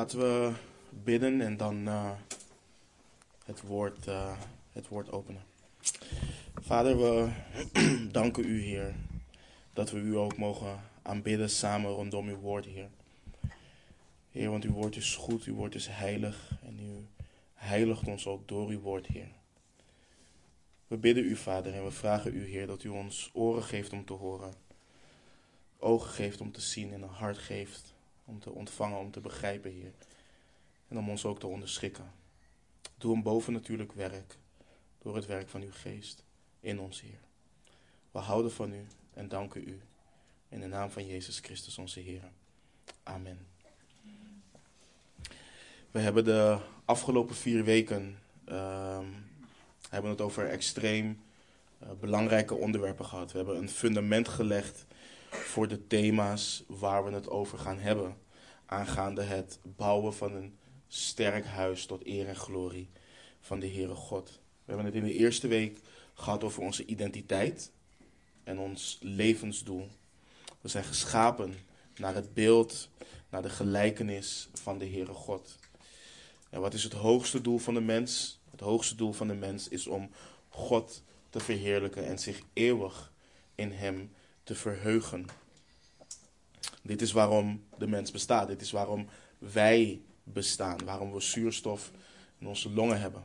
Laten we bidden en dan uh, het, woord, uh, het woord openen. Vader, we danken u, Heer, dat we u ook mogen aanbidden samen rondom uw woord, Heer. Heer, want uw woord is goed, uw woord is heilig en u heiligt ons ook door uw woord, Heer. We bidden u, Vader, en we vragen u, Heer, dat u ons oren geeft om te horen, ogen geeft om te zien en een hart geeft om te ontvangen, om te begrijpen, Heer. En om ons ook te onderschikken. Doe een bovennatuurlijk werk door het werk van uw geest in ons, Heer. We houden van u en danken u. In de naam van Jezus Christus, onze Heer. Amen. We hebben de afgelopen vier weken uh, hebben het over extreem uh, belangrijke onderwerpen gehad. We hebben een fundament gelegd voor de thema's waar we het over gaan hebben. Aangaande het bouwen van een sterk huis tot eer en glorie van de Heere God. We hebben het in de eerste week gehad over onze identiteit en ons levensdoel. We zijn geschapen naar het beeld, naar de gelijkenis van de Heere God. En wat is het hoogste doel van de mens? Het hoogste doel van de mens is om God te verheerlijken en zich eeuwig in Hem te verheugen. Dit is waarom de mens bestaat. Dit is waarom wij bestaan. Waarom we zuurstof in onze longen hebben.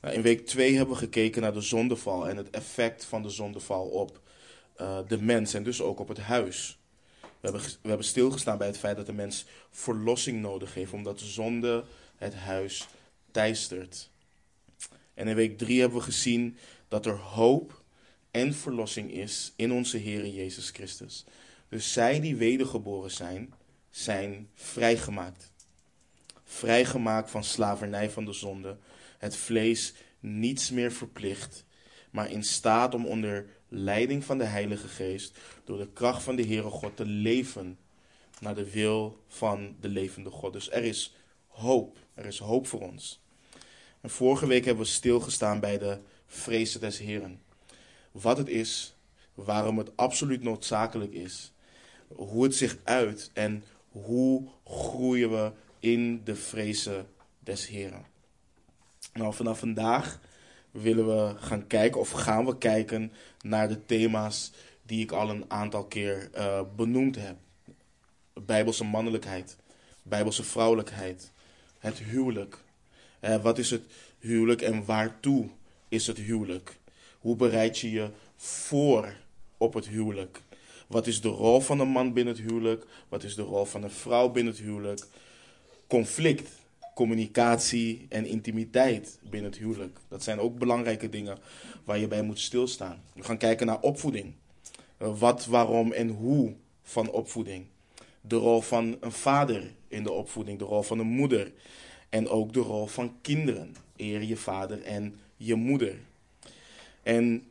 Nou, in week 2 hebben we gekeken naar de zondeval en het effect van de zondeval op uh, de mens en dus ook op het huis. We hebben, we hebben stilgestaan bij het feit dat de mens verlossing nodig heeft, omdat de zonde het huis teistert. En in week 3 hebben we gezien dat er hoop en verlossing is in onze Heer Jezus Christus. Dus zij die wedergeboren zijn, zijn vrijgemaakt. Vrijgemaakt van slavernij van de zonde. Het vlees niets meer verplicht, maar in staat om onder leiding van de Heilige Geest, door de kracht van de Heere God te leven naar de wil van de levende God. Dus er is hoop. Er is hoop voor ons. En vorige week hebben we stilgestaan bij de vrezen des Heren. Wat het is, waarom het absoluut noodzakelijk is, hoe het zich uit en hoe groeien we in de vrezen des Heren. Nou, vanaf vandaag willen we gaan kijken of gaan we kijken naar de thema's die ik al een aantal keer uh, benoemd heb. Bijbelse mannelijkheid, Bijbelse vrouwelijkheid, het huwelijk. Uh, wat is het huwelijk en waartoe is het huwelijk? Hoe bereid je je voor op het huwelijk? Wat is de rol van een man binnen het huwelijk? Wat is de rol van een vrouw binnen het huwelijk? Conflict, communicatie en intimiteit binnen het huwelijk. Dat zijn ook belangrijke dingen waar je bij moet stilstaan. We gaan kijken naar opvoeding. Wat, waarom en hoe van opvoeding. De rol van een vader in de opvoeding, de rol van een moeder. En ook de rol van kinderen. Eer je vader en je moeder. En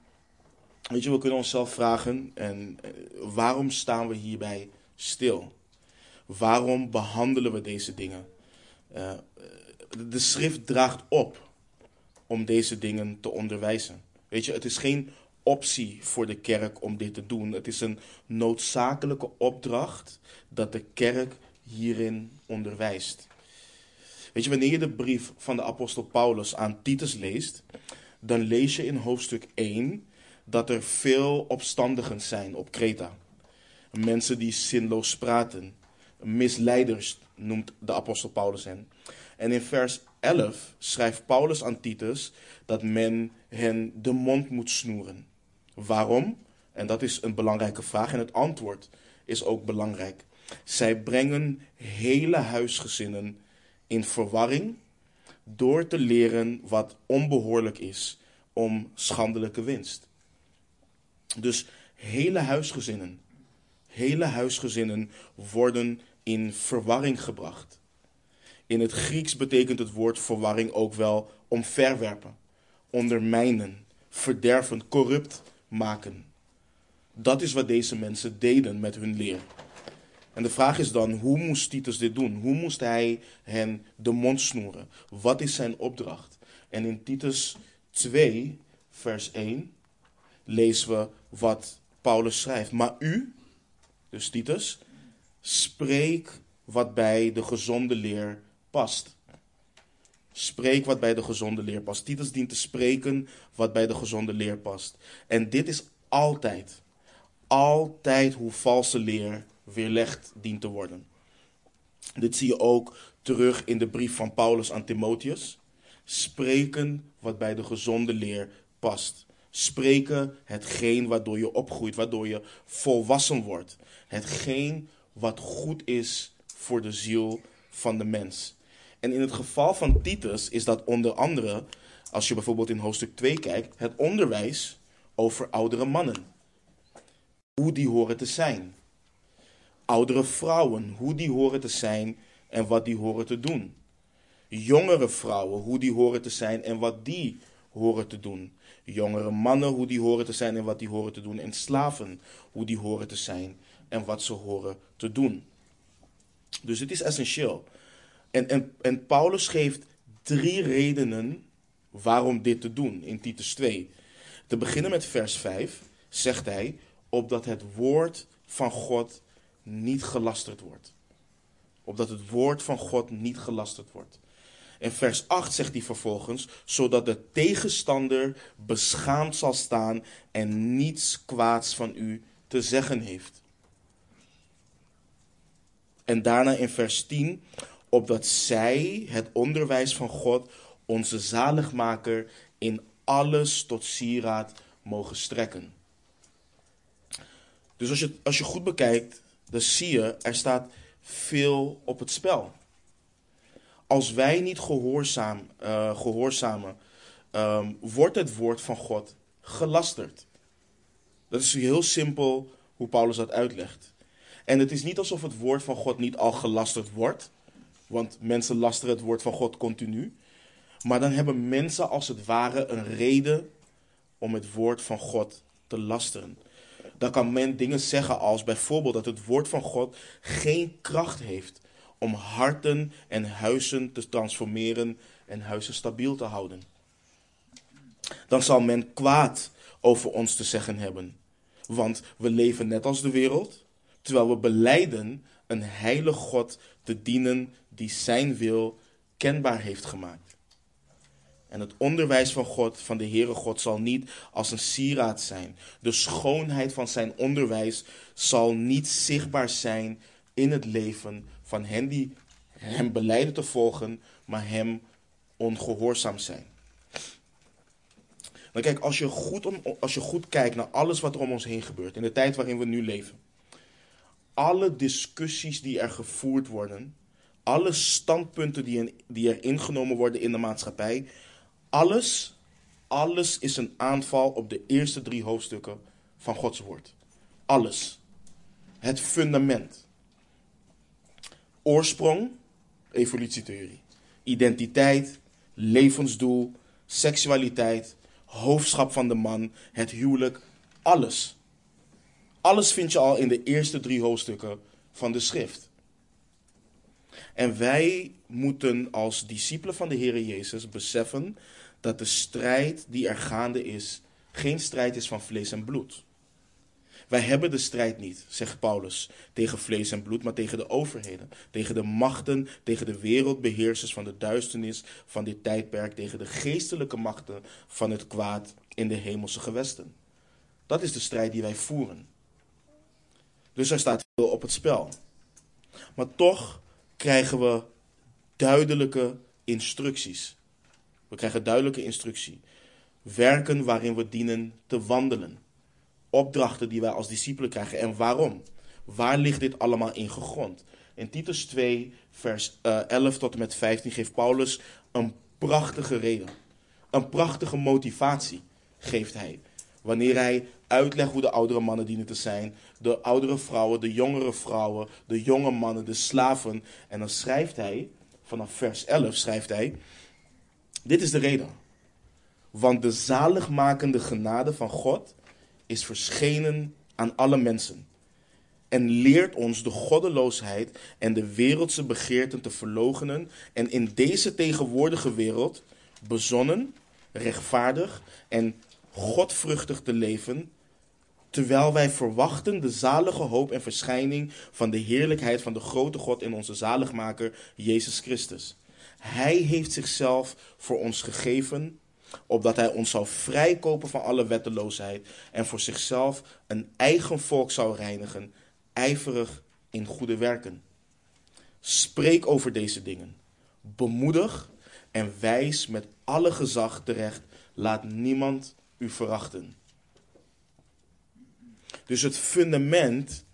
weet je, we kunnen onszelf vragen, en, eh, waarom staan we hierbij stil? Waarom behandelen we deze dingen? Uh, de schrift draagt op om deze dingen te onderwijzen. Weet je, het is geen optie voor de kerk om dit te doen. Het is een noodzakelijke opdracht dat de kerk hierin onderwijst. Weet je, wanneer je de brief van de apostel Paulus aan Titus leest, dan lees je in hoofdstuk 1 dat er veel opstandigen zijn op Kreta. Mensen die zinloos praten, misleiders noemt de apostel Paulus hen. En in vers 11 schrijft Paulus aan Titus dat men hen de mond moet snoeren. Waarom? En dat is een belangrijke vraag en het antwoord is ook belangrijk. Zij brengen hele huisgezinnen in verwarring door te leren wat onbehoorlijk is om schandelijke winst. Dus hele huisgezinnen, hele huisgezinnen worden in verwarring gebracht. In het Grieks betekent het woord verwarring ook wel omverwerpen, ondermijnen, verderven, corrupt maken. Dat is wat deze mensen deden met hun leer. En de vraag is dan, hoe moest Titus dit doen? Hoe moest hij hen de mond snoeren? Wat is zijn opdracht? En in Titus 2, vers 1, lezen we wat Paulus schrijft. Maar u, dus Titus, spreek wat bij de gezonde leer past. Spreek wat bij de gezonde leer past. Titus dient te spreken wat bij de gezonde leer past. En dit is altijd, altijd hoe valse leer weerlegd dient te worden. Dit zie je ook terug in de brief van Paulus aan Timotheus. Spreken wat bij de gezonde leer past. Spreken hetgeen waardoor je opgroeit, waardoor je volwassen wordt. Hetgeen wat goed is voor de ziel van de mens. En in het geval van Titus is dat onder andere, als je bijvoorbeeld in hoofdstuk 2 kijkt, het onderwijs over oudere mannen. Hoe die horen te zijn. Oudere vrouwen, hoe die horen te zijn en wat die horen te doen. Jongere vrouwen, hoe die horen te zijn en wat die horen te doen. Jongere mannen, hoe die horen te zijn en wat die horen te doen. En slaven, hoe die horen te zijn en wat ze horen te doen. Dus het is essentieel. En, en, en Paulus geeft drie redenen waarom dit te doen in Titus 2. Te beginnen met vers 5 zegt hij, opdat het woord van God niet gelasterd wordt. Opdat het woord van God niet gelasterd wordt. In vers 8 zegt hij vervolgens, zodat de tegenstander beschaamd zal staan en niets kwaads van u te zeggen heeft. En daarna in vers 10, opdat zij het onderwijs van God, onze zaligmaker, in alles tot sieraad mogen strekken. Dus als je, als je goed bekijkt, dan zie je, er staat veel op het spel. Als wij niet gehoorzaam, uh, gehoorzamen, um, wordt het woord van God gelasterd. Dat is heel simpel hoe Paulus dat uitlegt. En het is niet alsof het woord van God niet al gelasterd wordt. Want mensen lasteren het woord van God continu. Maar dan hebben mensen als het ware een reden om het woord van God te lasteren. Dan kan men dingen zeggen als bijvoorbeeld dat het woord van God geen kracht heeft om harten en huizen te transformeren en huizen stabiel te houden. Dan zal men kwaad over ons te zeggen hebben. Want we leven net als de wereld, terwijl we beleiden een heilig God te dienen die zijn wil kenbaar heeft gemaakt. En het onderwijs van God, van de Heere God, zal niet als een sieraad zijn. De schoonheid van zijn onderwijs zal niet zichtbaar zijn in het leven van hen die hem beleiden te volgen, maar hem ongehoorzaam zijn. Dan kijk, als je, goed als je goed kijkt naar alles wat er om ons heen gebeurt, in de tijd waarin we nu leven, alle discussies die er gevoerd worden, alle standpunten die, die er ingenomen worden in de maatschappij, alles, alles is een aanval op de eerste drie hoofdstukken van Gods woord. Alles. Het fundament. Oorsprong, evolutietheorie. Identiteit, levensdoel, seksualiteit, hoofdschap van de man, het huwelijk, alles. Alles vind je al in de eerste drie hoofdstukken van de schrift. En wij moeten als discipelen van de Heer Jezus beseffen dat de strijd die er gaande is, geen strijd is van vlees en bloed. Wij hebben de strijd niet, zegt Paulus, tegen vlees en bloed, maar tegen de overheden, tegen de machten, tegen de wereldbeheersers van de duisternis van dit tijdperk, tegen de geestelijke machten van het kwaad in de hemelse gewesten. Dat is de strijd die wij voeren. Dus er staat veel op het spel. Maar toch krijgen we duidelijke instructies. We krijgen duidelijke instructie. Werken waarin we dienen te wandelen. Opdrachten die wij als discipelen krijgen. En waarom? Waar ligt dit allemaal in gegrond? In Titus 2, vers 11 eh, tot en met 15 geeft Paulus een prachtige reden. Een prachtige motivatie geeft hij. Wanneer hij uitlegt hoe de oudere mannen dienen te zijn, de oudere vrouwen, de jongere vrouwen, de jonge mannen, de slaven. En dan schrijft hij, vanaf vers 11 schrijft hij, dit is de reden. Want de zaligmakende genade van God is verschenen aan alle mensen. En leert ons de goddeloosheid en de wereldse begeerten te verloochenen. En in deze tegenwoordige wereld bezonnen, rechtvaardig en godvruchtig te leven. terwijl wij verwachten de zalige hoop en verschijning van de heerlijkheid van de grote God en onze zaligmaker Jezus Christus. Hij heeft zichzelf voor ons gegeven, opdat hij ons zou vrijkopen van alle wetteloosheid en voor zichzelf een eigen volk zou reinigen, ijverig in goede werken. Spreek over deze dingen. Bemoedig en wijs met alle gezag terecht. Laat niemand u verachten. Dus het fundament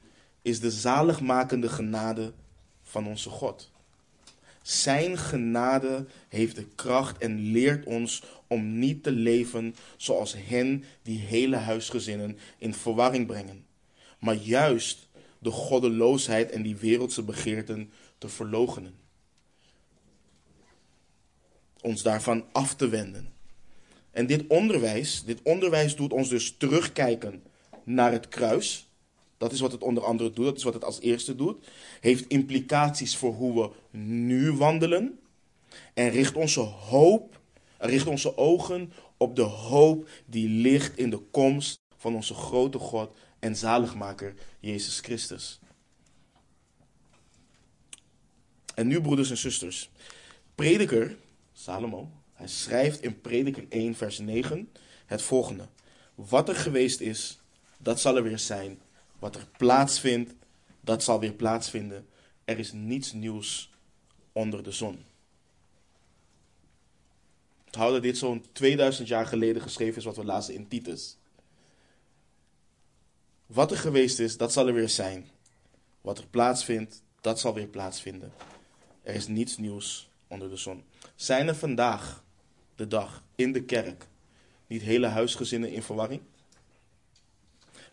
is de zaligmakende genade van onze God. Zijn genade heeft de kracht en leert ons om niet te leven zoals hen die hele huisgezinnen in verwarring brengen, maar juist de goddeloosheid en die wereldse begeerten te verloochenen. Ons daarvan af te wenden. En dit onderwijs, dit onderwijs doet ons dus terugkijken naar het kruis. Dat is wat het onder andere doet, dat is wat het als eerste doet. Heeft implicaties voor hoe we nu wandelen. En richt onze hoop, richt onze ogen op de hoop die ligt in de komst van onze grote God en zaligmaker Jezus Christus. En nu, broeders en zusters, prediker Salomo, hij schrijft in Prediker 1, vers 9 het volgende: Wat er geweest is, dat zal er weer zijn. Wat er plaatsvindt, dat zal weer plaatsvinden. Er is niets nieuws onder de zon. Onthoud dat dit zo'n 2000 jaar geleden geschreven is wat we lazen in Titus. Wat er geweest is, dat zal er weer zijn. Wat er plaatsvindt, dat zal weer plaatsvinden. Er is niets nieuws onder de zon. Zijn er vandaag de dag in de kerk niet hele huisgezinnen in verwarring?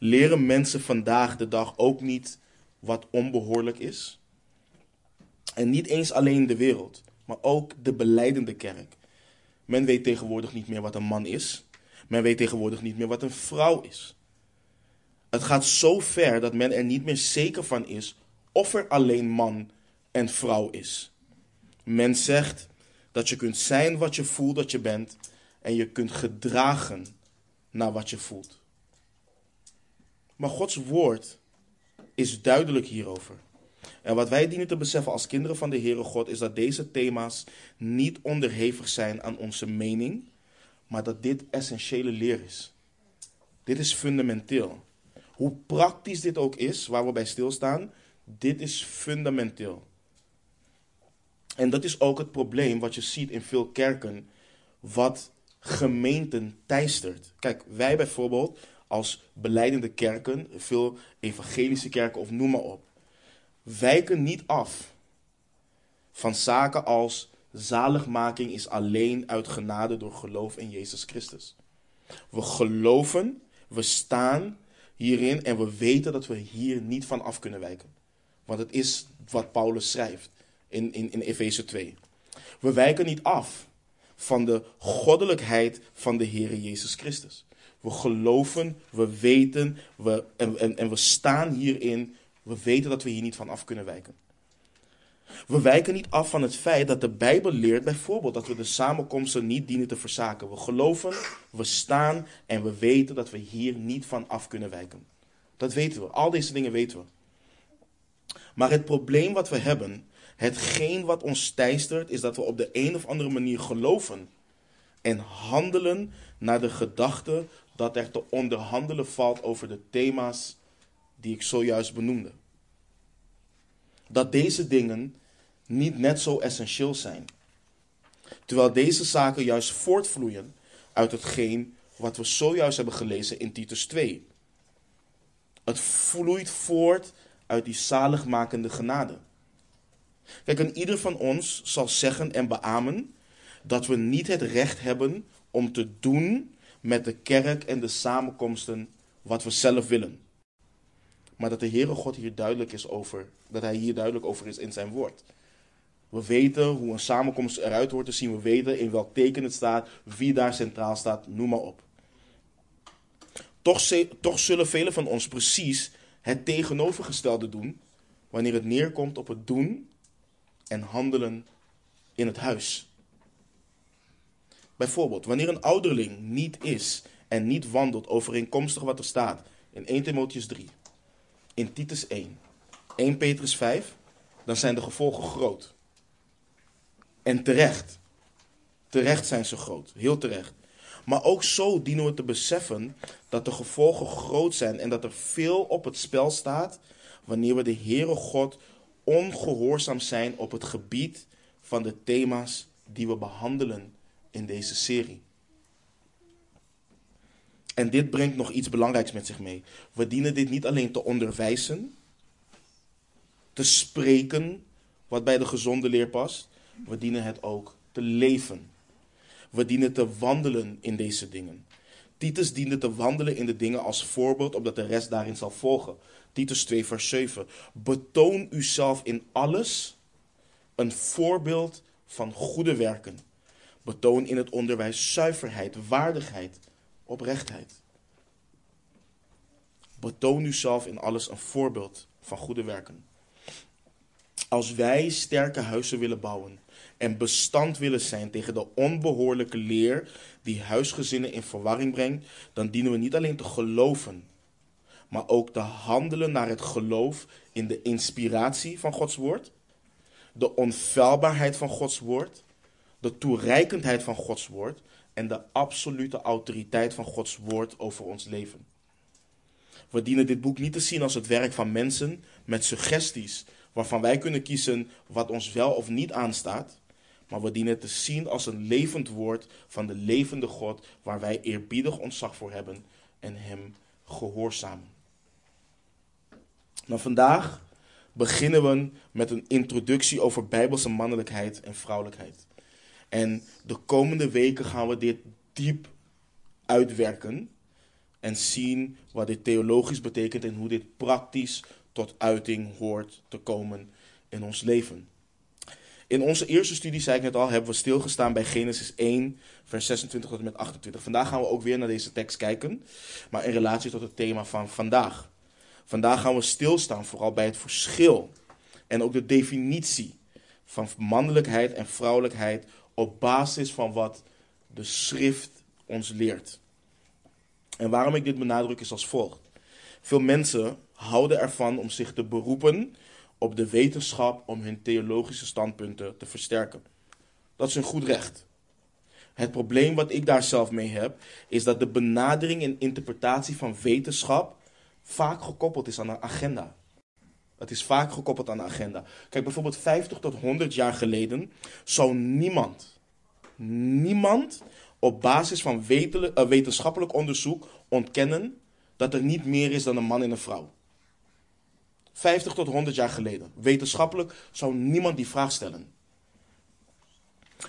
Leren mensen vandaag de dag ook niet wat onbehoorlijk is? En niet eens alleen de wereld, maar ook de beleidende kerk. Men weet tegenwoordig niet meer wat een man is. Men weet tegenwoordig niet meer wat een vrouw is. Het gaat zo ver dat men er niet meer zeker van is of er alleen man en vrouw is. Men zegt dat je kunt zijn wat je voelt dat je bent en je kunt gedragen naar wat je voelt. Maar Gods woord is duidelijk hierover. En wat wij dienen te beseffen als kinderen van de Heere God is dat deze thema's niet onderhevig zijn aan onze mening, maar dat dit essentiële leer is. Dit is fundamenteel. Hoe praktisch dit ook is, waar we bij stilstaan, dit is fundamenteel. En dat is ook het probleem wat je ziet in veel kerken, wat gemeenten teistert. Kijk, wij bijvoorbeeld als beleidende kerken, veel evangelische kerken of noem maar op, wijken niet af van zaken als zaligmaking is alleen uit genade door geloof in Jezus Christus. We geloven, we staan hierin en we weten dat we hier niet van af kunnen wijken. Want het is wat Paulus schrijft in, in, in Efeze 2. We wijken niet af van de goddelijkheid van de Heer Jezus Christus. We geloven, we weten we, en, en, en we staan hierin. We weten dat we hier niet van af kunnen wijken. We wijken niet af van het feit dat de Bijbel leert bijvoorbeeld dat we de samenkomsten niet dienen te verzaken. We geloven, we staan en we weten dat we hier niet van af kunnen wijken. Dat weten we. Al deze dingen weten we. Maar het probleem wat we hebben, hetgeen wat ons teistert, is dat we op de een of andere manier geloven en handelen naar de gedachte dat er te onderhandelen valt over de thema's die ik zojuist benoemde. Dat deze dingen niet net zo essentieel zijn. Terwijl deze zaken juist voortvloeien uit hetgeen wat we zojuist hebben gelezen in Titus 2. Het vloeit voort uit die zaligmakende genade. Kijk, en ieder van ons zal zeggen en beamen dat we niet het recht hebben om te doen met de kerk en de samenkomsten wat we zelf willen. Maar dat de Heere God hier duidelijk is over, dat Hij hier duidelijk over is in zijn woord. We weten hoe een samenkomst eruit hoort te zien. We weten in welk teken het staat, wie daar centraal staat, noem maar op. Toch, toch zullen velen van ons precies het tegenovergestelde doen wanneer het neerkomt op het doen en handelen in het huis. Bijvoorbeeld, wanneer een ouderling niet is en niet wandelt overeenkomstig wat er staat in 1 Timotheus 3, in Titus 1, 1 Petrus 5, dan zijn de gevolgen groot. En terecht. Terecht zijn ze groot, heel terecht. Maar ook zo dienen we te beseffen dat de gevolgen groot zijn en dat er veel op het spel staat wanneer we de Heere God ongehoorzaam zijn op het gebied van de thema's die we behandelen in deze serie. En dit brengt nog iets belangrijks met zich mee. We dienen dit niet alleen te onderwijzen, te spreken wat bij de gezonde leer past, we dienen het ook te leven. We dienen te wandelen in deze dingen. Titus diende te wandelen in de dingen als voorbeeld, opdat de rest daarin zal volgen. Titus 2, vers 7. Betoon uzelf in alles een voorbeeld van goede werken. Betoon in het onderwijs zuiverheid, waardigheid, oprechtheid. Betoon uzelf in alles een voorbeeld van goede werken. Als wij sterke huizen willen bouwen en bestand willen zijn tegen de onbehoorlijke leer die huisgezinnen in verwarring brengt, dan dienen we niet alleen te geloven, maar ook te handelen naar het geloof in de inspiratie van Gods woord, de onfeilbaarheid van Gods woord, de toereikendheid van Gods woord en de absolute autoriteit van Gods woord over ons leven. We dienen dit boek niet te zien als het werk van mensen met suggesties waarvan wij kunnen kiezen wat ons wel of niet aanstaat. Maar we dienen het te zien als een levend woord van de levende God, waar wij eerbiedig ontzag voor hebben en Hem gehoorzamen. Nou, vandaag beginnen we met een introductie over bijbelse mannelijkheid en vrouwelijkheid. En de komende weken gaan we dit diep uitwerken en zien wat dit theologisch betekent en hoe dit praktisch tot uiting hoort te komen in ons leven. In onze eerste studie, zei ik net al, hebben we stilgestaan bij Genesis 1, vers 26 tot en met 28. Vandaag gaan we ook weer naar deze tekst kijken, maar in relatie tot het thema van vandaag. Vandaag gaan we stilstaan vooral bij het verschil en ook de definitie van mannelijkheid en vrouwelijkheid op basis van wat de schrift ons leert. En waarom ik dit benadruk is als volgt. Veel mensen houden ervan om zich te beroepen op de wetenschap om hun theologische standpunten te versterken. Dat is een goed recht. Het probleem wat ik daar zelf mee heb, is dat de benadering en interpretatie van wetenschap vaak gekoppeld is aan een agenda. Het is vaak gekoppeld aan een agenda. Kijk, bijvoorbeeld 50 tot 100 jaar geleden zou niemand, niemand op basis van eh, wetenschappelijk onderzoek ontkennen dat er niet meer is dan een man en een vrouw. 50 tot 100 jaar geleden. Wetenschappelijk zou niemand die vraag stellen.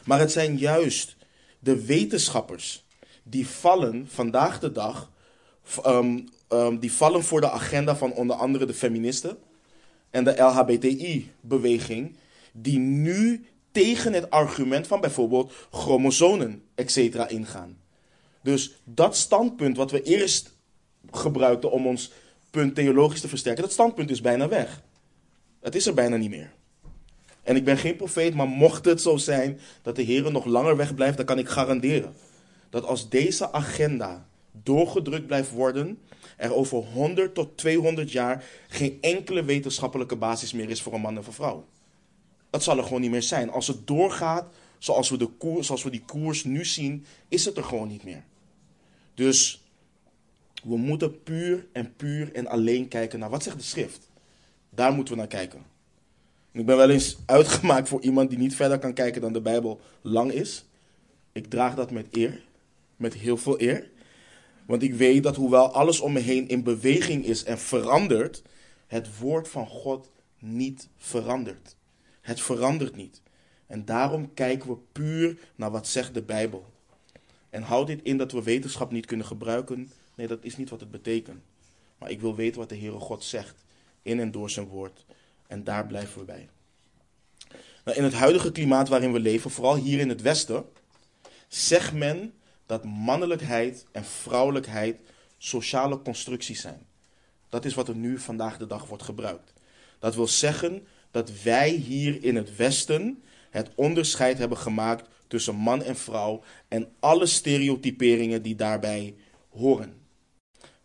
Maar het zijn juist de wetenschappers die vallen vandaag de dag, ehm, ehm, die vallen voor de agenda van onder andere de feministen en de LHBTI-beweging, die nu tegen het argument van bijvoorbeeld chromosomen, etc. ingaan. Dus dat standpunt wat we eerst gebruikten om ons punt theologisch te versterken, dat standpunt is bijna weg. Het is er bijna niet meer. En ik ben geen profeet, maar mocht het zo zijn dat de Heer nog langer wegblijft, dan kan ik garanderen dat als deze agenda doorgedrukt blijft worden, er over 100 tot 200 jaar geen enkele wetenschappelijke basis meer is voor een man en voor vrouw. Dat zal er gewoon niet meer zijn. Als het doorgaat zoals we, de koers, zoals we die koers nu zien, is het er gewoon niet meer. Dus we moeten puur en puur en alleen kijken naar wat zegt de schrift. Daar moeten we naar kijken. Ik ben wel eens uitgemaakt voor iemand die niet verder kan kijken dan de Bijbel lang is. Ik draag dat met eer, met heel veel eer. Want ik weet dat hoewel alles om me heen in beweging is en verandert, het woord van God niet verandert. Het verandert niet. En daarom kijken we puur naar wat zegt de Bijbel. En houd dit in dat we wetenschap niet kunnen gebruiken Nee, dat is niet wat het betekent. Maar ik wil weten wat de Heere God zegt in en door zijn woord. En daar blijven we bij. Nou, in het huidige klimaat waarin we leven, vooral hier in het Westen, zegt men dat mannelijkheid en vrouwelijkheid sociale constructies zijn. Dat is wat er nu vandaag de dag wordt gebruikt. Dat wil zeggen dat wij hier in het Westen het onderscheid hebben gemaakt tussen man en vrouw en alle stereotyperingen die daarbij horen.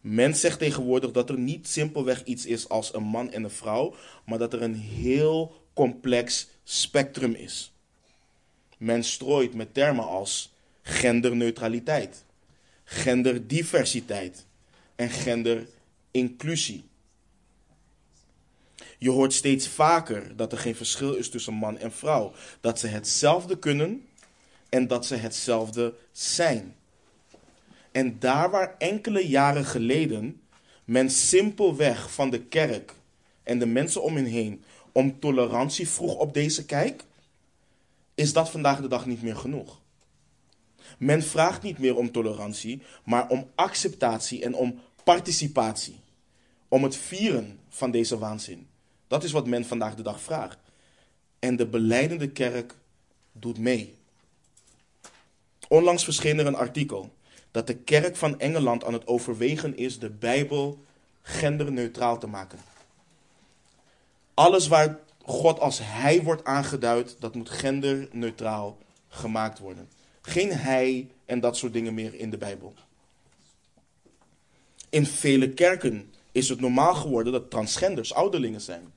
Men zegt tegenwoordig dat er niet simpelweg iets is als een man en een vrouw, maar dat er een heel complex spectrum is. Men strooit met termen als genderneutraliteit, genderdiversiteit en genderinclusie. Je hoort steeds vaker dat er geen verschil is tussen man en vrouw, dat ze hetzelfde kunnen en dat ze hetzelfde zijn. En daar waar enkele jaren geleden men simpelweg van de kerk en de mensen om hen heen om tolerantie vroeg op deze kijk, is dat vandaag de dag niet meer genoeg. Men vraagt niet meer om tolerantie, maar om acceptatie en om participatie. Om het vieren van deze waanzin. Dat is wat men vandaag de dag vraagt. En de beleidende kerk doet mee. Onlangs verscheen er een artikel dat de kerk van Engeland aan het overwegen is de Bijbel genderneutraal te maken. Alles waar God als hij wordt aangeduid, dat moet genderneutraal gemaakt worden. Geen hij en dat soort dingen meer in de Bijbel. In vele kerken is het normaal geworden dat transgenders ouderlingen zijn.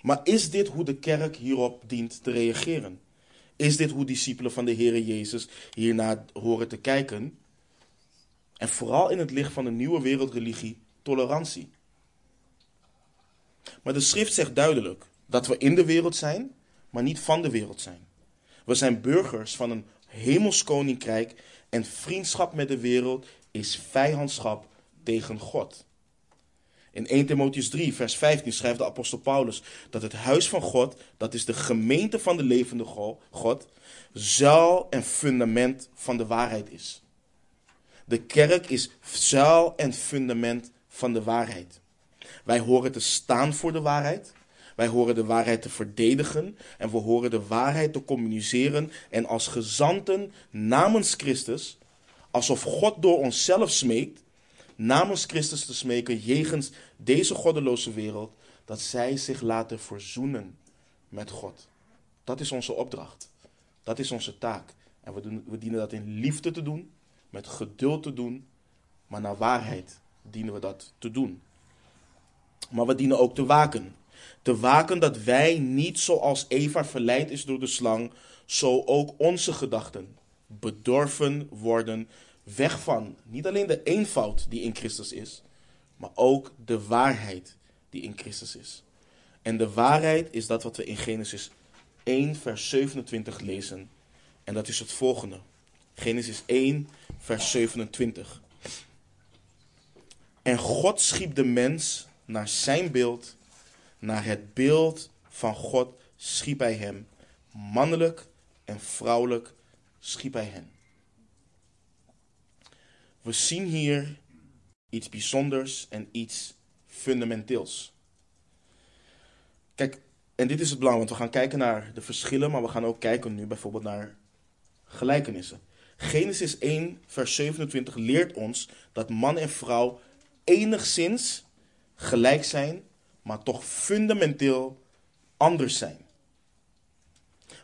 Maar is dit hoe de kerk hierop dient te reageren? Is dit hoe discipelen van de Heer Jezus hiernaar horen te kijken? En vooral in het licht van de nieuwe wereldreligie, tolerantie. Maar de schrift zegt duidelijk dat we in de wereld zijn, maar niet van de wereld zijn. We zijn burgers van een hemels koninkrijk en vriendschap met de wereld is vijandschap tegen God. In 1 Timotheus 3, vers 15 schrijft de apostel Paulus dat het huis van God, dat is de gemeente van de levende God, zuil en fundament van de waarheid is. De kerk is zuil en fundament van de waarheid. Wij horen te staan voor de waarheid. Wij horen de waarheid te verdedigen en we horen de waarheid te communiceren en als gezanten namens Christus, alsof God door onszelf smeekt, namens Christus te smeken jegens deze goddeloze wereld, dat zij zich laten verzoenen met God. Dat is onze opdracht. Dat is onze taak. En we, doen, we dienen dat in liefde te doen, met geduld te doen, maar naar waarheid dienen we dat te doen. Maar we dienen ook te waken. Te waken dat wij niet zoals Eva verleid is door de slang, zo ook onze gedachten bedorven worden weg van niet alleen de eenvoud die in Christus is, maar ook de waarheid die in Christus is. En de waarheid is dat wat we in Genesis 1, vers 27 lezen. En dat is het volgende. Genesis 1, vers 27. En God schiep de mens naar zijn beeld, naar het beeld van God schiep hij hem. Mannelijk en vrouwelijk schiep hij hen. We zien hier iets bijzonders en iets fundamenteels. Kijk, en dit is het belang, want we gaan kijken naar de verschillen, maar we gaan ook kijken nu bijvoorbeeld naar gelijkenissen. Genesis 1, vers 27 leert ons dat man en vrouw enigszins gelijk zijn, maar toch fundamenteel anders zijn.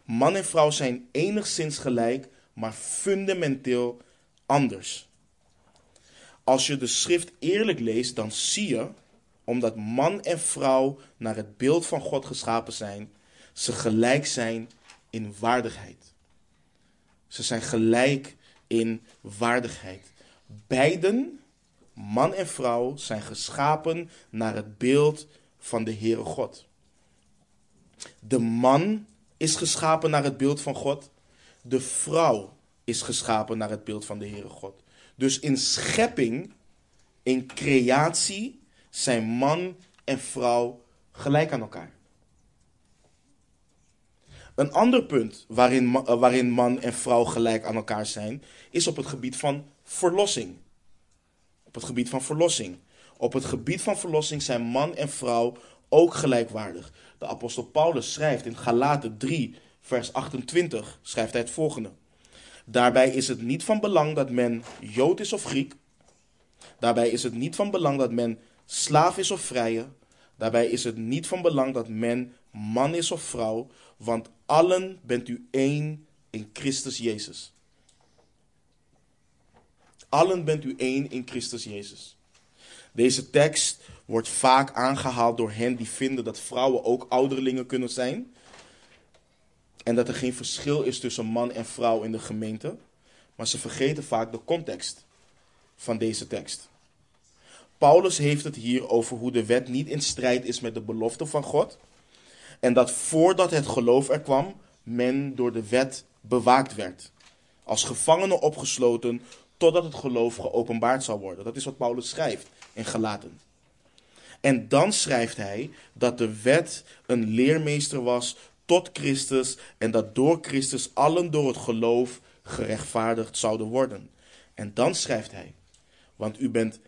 Man en vrouw zijn enigszins gelijk, maar fundamenteel anders. Als je de schrift eerlijk leest, dan zie je, omdat man en vrouw naar het beeld van God geschapen zijn, ze gelijk zijn in waardigheid. Ze zijn gelijk in waardigheid. Beiden, man en vrouw, zijn geschapen naar het beeld van de Heere God. De man is geschapen naar het beeld van God. De vrouw is geschapen naar het beeld van de Heere God. Dus in schepping, in creatie, zijn man en vrouw gelijk aan elkaar. Een ander punt waarin, eh, waarin man en vrouw gelijk aan elkaar zijn, is op het gebied van verlossing. Op het gebied van verlossing. Op het gebied van verlossing zijn man en vrouw ook gelijkwaardig. De apostel Paulus schrijft in Galaten 3, vers 28, schrijft hij het volgende. Daarbij is het niet van belang dat men Jood is of Griek. Daarbij is het niet van belang dat men slaaf is of vrije. Daarbij is het niet van belang dat men man is of vrouw, want allen bent u één in Christus Jezus. allen bent u één in Christus Jezus. Deze tekst wordt vaak aangehaald door hen die vinden dat vrouwen ook ouderlingen kunnen zijn. En dat er geen verschil is tussen man en vrouw in de gemeente. Maar ze vergeten vaak de context van deze tekst. Paulus heeft het hier over hoe de wet niet in strijd is met de belofte van God. En dat voordat het geloof er kwam, men door de wet bewaakt werd. Als gevangene opgesloten totdat het geloof geopenbaard zal worden. Dat is wat Paulus schrijft in Galaten. En dan schrijft hij dat de wet een leermeester was tot Christus en dat door Christus allen door het geloof gerechtvaardigd zouden worden. En dan schrijft hij, want u bent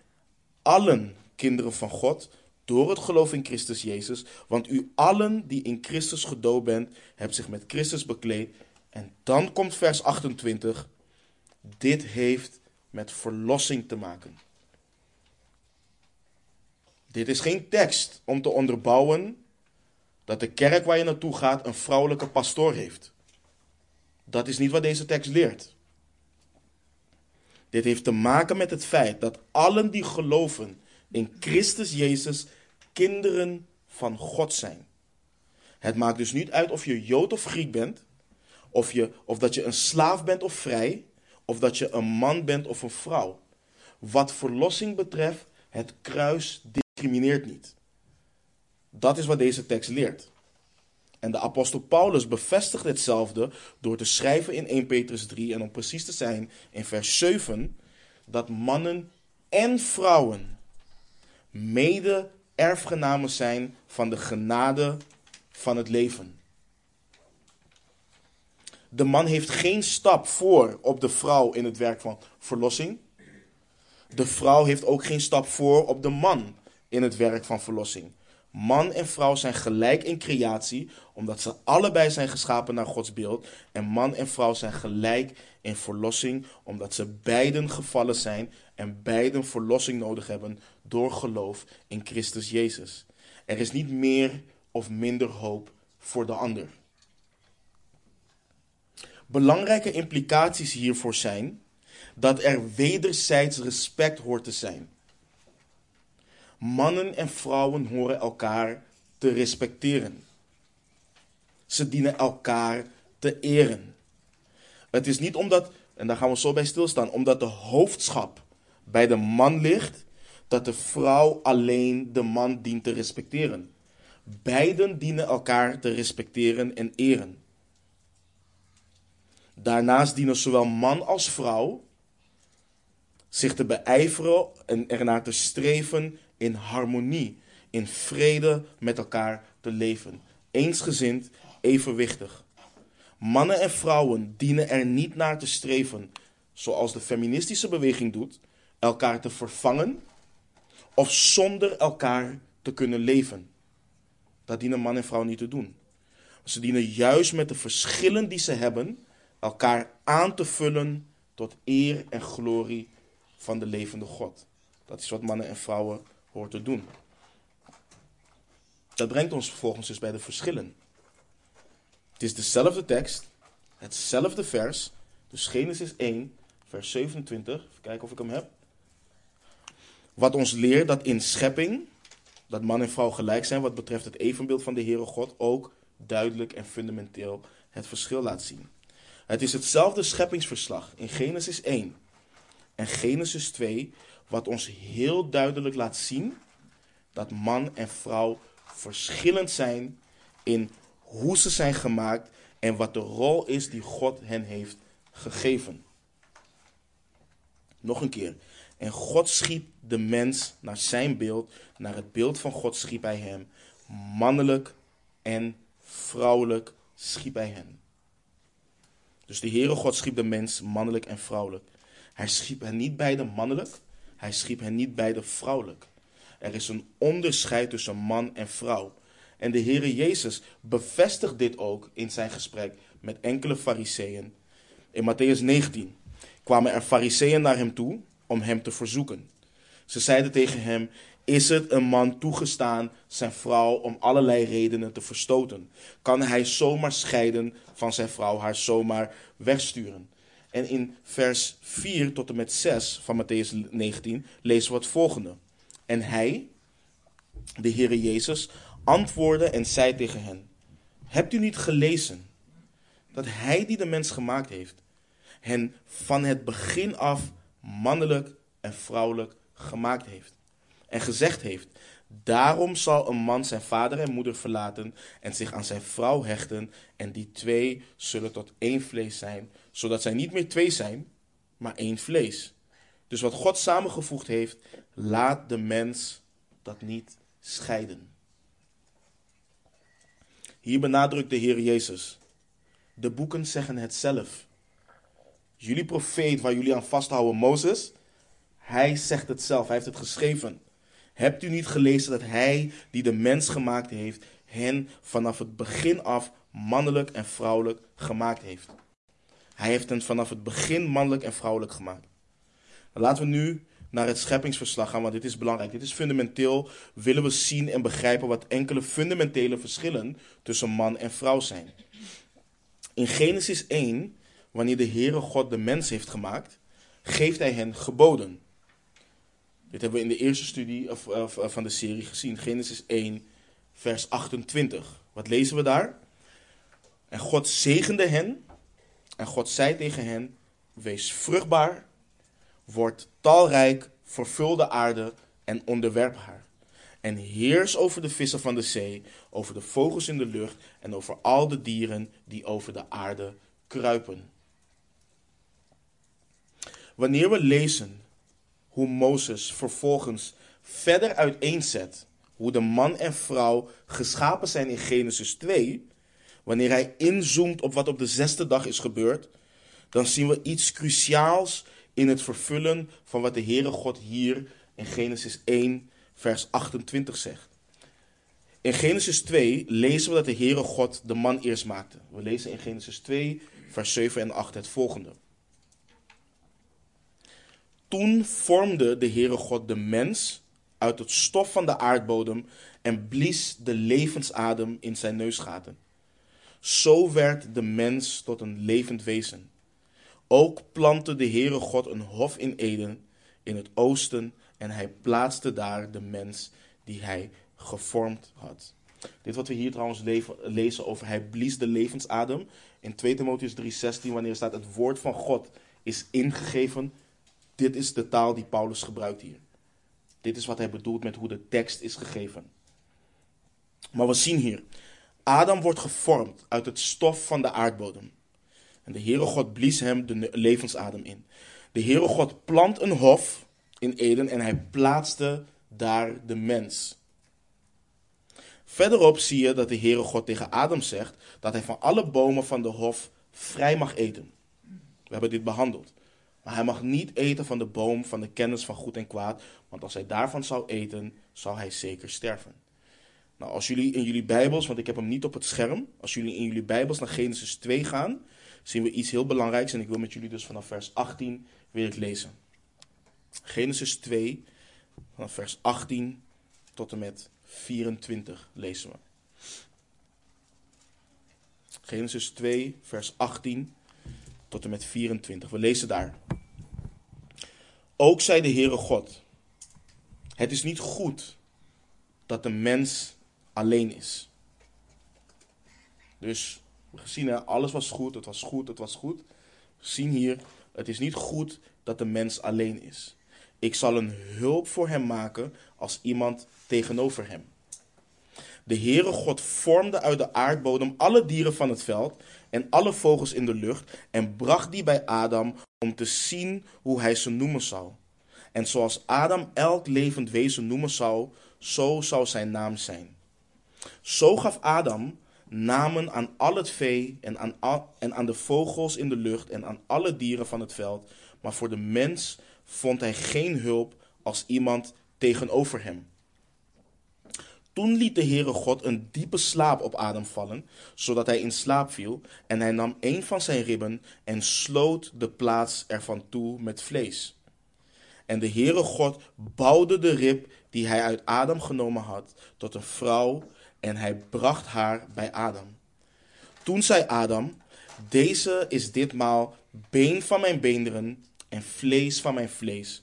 allen kinderen van God door het geloof in Christus Jezus, want u allen die in Christus gedood bent, hebt zich met Christus bekleed. En dan komt vers 28, dit heeft met verlossing te maken. Dit is geen tekst om te onderbouwen dat de kerk waar je naartoe gaat een vrouwelijke pastoor heeft. Dat is niet wat deze tekst leert. Dit heeft te maken met het feit dat allen die geloven in Christus Jezus kinderen van God zijn. Het maakt dus niet uit of je Jood of Griek bent, of, je, of dat je een slaaf bent of vrij, of dat je een man bent of een vrouw. Wat verlossing betreft, het kruis discrimineert niet. Dat is wat deze tekst leert. En de apostel Paulus bevestigt hetzelfde door te schrijven in 1 Petrus 3 en om precies te zijn in vers 7 dat mannen en vrouwen mede erfgenamen zijn van de genade van het leven. De man heeft geen stap voor op de vrouw in het werk van verlossing. De vrouw heeft ook geen stap voor op de man in het werk van verlossing. Man en vrouw zijn gelijk in creatie, omdat ze allebei zijn geschapen naar Gods beeld. En man en vrouw zijn gelijk in verlossing, omdat ze beiden gevallen zijn en beiden verlossing nodig hebben door geloof in Christus Jezus. Er is niet meer of minder hoop voor de ander. Belangrijke implicaties hiervoor zijn dat er wederzijds respect hoort te zijn. Mannen en vrouwen horen elkaar te respecteren. Ze dienen elkaar te eren. Het is niet omdat, en daar gaan we zo bij stilstaan, omdat de hoofdschap bij de man ligt, dat de vrouw alleen de man dient te respecteren. Beiden dienen elkaar te respecteren en eren. Daarnaast dienen zowel man als vrouw zich te beijveren en ernaar te streven in harmonie, in vrede met elkaar te leven. Eensgezind, evenwichtig. Mannen en vrouwen dienen er niet naar te streven, zoals de feministische beweging doet, elkaar te vervangen of zonder elkaar te kunnen leven. Dat dienen man en vrouw niet te doen. Ze dienen juist met de verschillen die ze hebben, elkaar aan te vullen tot eer en glorie van de levende God. Dat is wat mannen en vrouwen hoort te doen. Dat brengt ons vervolgens dus bij de verschillen. Het is dezelfde tekst, hetzelfde vers, dus Genesis 1, vers 27. Even kijken of ik hem heb. Wat ons leert dat in schepping, dat man en vrouw gelijk zijn wat betreft het evenbeeld van de Heere God, ook duidelijk en fundamenteel het verschil laat zien. Het is hetzelfde scheppingsverslag in Genesis 1 en Genesis 2, wat ons heel duidelijk laat zien dat man en vrouw verschillend zijn in hoe ze zijn gemaakt en wat de rol is die God hen heeft gegeven. Nog een keer. En God schiep de mens naar zijn beeld, naar het beeld van God schiep hij hem. Mannelijk en vrouwelijk schiep hij hen. Dus de Heere God schiep de mens mannelijk en vrouwelijk. Hij schiep hen niet beide mannelijk, hij schiep hen niet beide vrouwelijk. Er is een onderscheid tussen man en vrouw. En de Heere Jezus bevestigt dit ook in zijn gesprek met enkele fariseeën. In Matthäus 19 kwamen er fariseeën naar hem toe om hem te verzoeken. Ze zeiden tegen hem: Is het een man toegestaan zijn vrouw om allerlei redenen te verstoten? Kan hij zomaar scheiden van zijn vrouw, haar zomaar wegsturen? En in vers 4 tot en met 6 van Matthäus 19 lezen we het volgende. En hij, de Heere Jezus, antwoordde en zei tegen hen: Hebt u niet gelezen dat hij die de mens gemaakt heeft, hen van het begin af mannelijk en vrouwelijk gemaakt heeft? En gezegd heeft: Daarom zal een man zijn vader en moeder verlaten en zich aan zijn vrouw hechten, en die twee zullen tot één vlees zijn, zodat zij niet meer twee zijn, maar één vlees. Dus wat God samengevoegd heeft, laat de mens dat niet scheiden. Hier benadrukt de Heer Jezus. De boeken zeggen het zelf. Jullie profeet waar jullie aan vasthouden, Mozes, hij zegt het zelf, hij heeft het geschreven. Hebt u niet gelezen dat hij die de mens gemaakt heeft, hen vanaf het begin af mannelijk en vrouwelijk gemaakt heeft? Hij heeft hen vanaf het begin mannelijk en vrouwelijk gemaakt. Laten we nu naar het scheppingsverslag gaan, want dit is belangrijk. Dit is fundamenteel. Willen we zien en begrijpen wat enkele fundamentele verschillen tussen man en vrouw zijn. In Genesis 1, wanneer de Heere God de mens heeft gemaakt, geeft hij hen geboden. Dit hebben we in de eerste studie van de serie gezien. Genesis 1, vers 28. Wat lezen we daar? En God zegende hen. En God zei tegen hen: Wees vruchtbaar, word talrijk, vervul de aarde en onderwerp haar. En heers over de vissen van de zee, over de vogels in de lucht en over al de dieren die over de aarde kruipen. Wanneer we lezen hoe Mozes vervolgens verder uiteenzet hoe de man en vrouw geschapen zijn in Genesis 2, wanneer hij inzoomt op wat op de zesde dag is gebeurd, dan zien we iets cruciaals in het vervullen van wat de Heere God hier in Genesis 1, vers 28 zegt. In Genesis 2 lezen we dat de Heere God de man eerst maakte. We lezen in Genesis 2, vers 7 en 8 het volgende. Toen vormde de Heere God de mens uit het stof van de aardbodem en blies de levensadem in zijn neusgaten. Zo werd de mens tot een levend wezen. Ook plantte de Heere God een hof in Eden, in het oosten, en hij plaatste daar de mens die hij gevormd had. Dit wat we hier trouwens lezen over hij blies de levensadem. In 2 Timotheus 3:16, wanneer staat het woord van God is ingegeven dit is de taal die Paulus gebruikt hier. Dit is wat hij bedoelt met hoe de tekst is gegeven. Maar we zien hier, Adam wordt gevormd uit het stof van de aardbodem. En de Heere God blies hem de levensadem in. De Heere God plant een hof in Eden en hij plaatste daar de mens. Verderop zie je dat de Heere God tegen Adam zegt dat hij van alle bomen van de hof vrij mag eten. We hebben dit behandeld. Maar hij mag niet eten van de boom van de kennis van goed en kwaad, want als hij daarvan zou eten, zou hij zeker sterven. Nou, als jullie in jullie Bijbels, want ik heb hem niet op het scherm, als jullie in jullie Bijbels naar Genesis 2 gaan, zien we iets heel belangrijks en ik wil met jullie dus vanaf vers 18 weer lezen. Genesis 2, vanaf vers 18 tot en met 24 lezen we. Genesis 2, vers 18 tot en met 24. We lezen daar. Ook zei de Heere God: Het is niet goed dat de mens alleen is. Dus we zien alles was goed, het was goed, het was goed. Zien hier, het is niet goed dat de mens alleen is. Ik zal een hulp voor hem maken als iemand tegenover hem. De Heere God vormde uit de aardbodem alle dieren van het veld en alle vogels in de lucht en bracht die bij Adam om te zien hoe hij ze noemen zou. En zoals Adam elk levend wezen noemen zou, zo zou zijn naam zijn. Zo gaf Adam namen aan al het vee en aan, en aan de vogels in de lucht en aan alle dieren van het veld, maar voor de mens vond hij geen hulp als iemand tegenover hem. Toen liet de Heere God een diepe slaap op Adam vallen, zodat hij in slaap viel, en hij nam een van zijn ribben en sloot de plaats ervan toe met vlees. En de Heere God bouwde de rib die hij uit Adam genomen had tot een vrouw en hij bracht haar bij Adam. Toen zei Adam, Deze is ditmaal been van mijn beenderen en vlees van mijn vlees.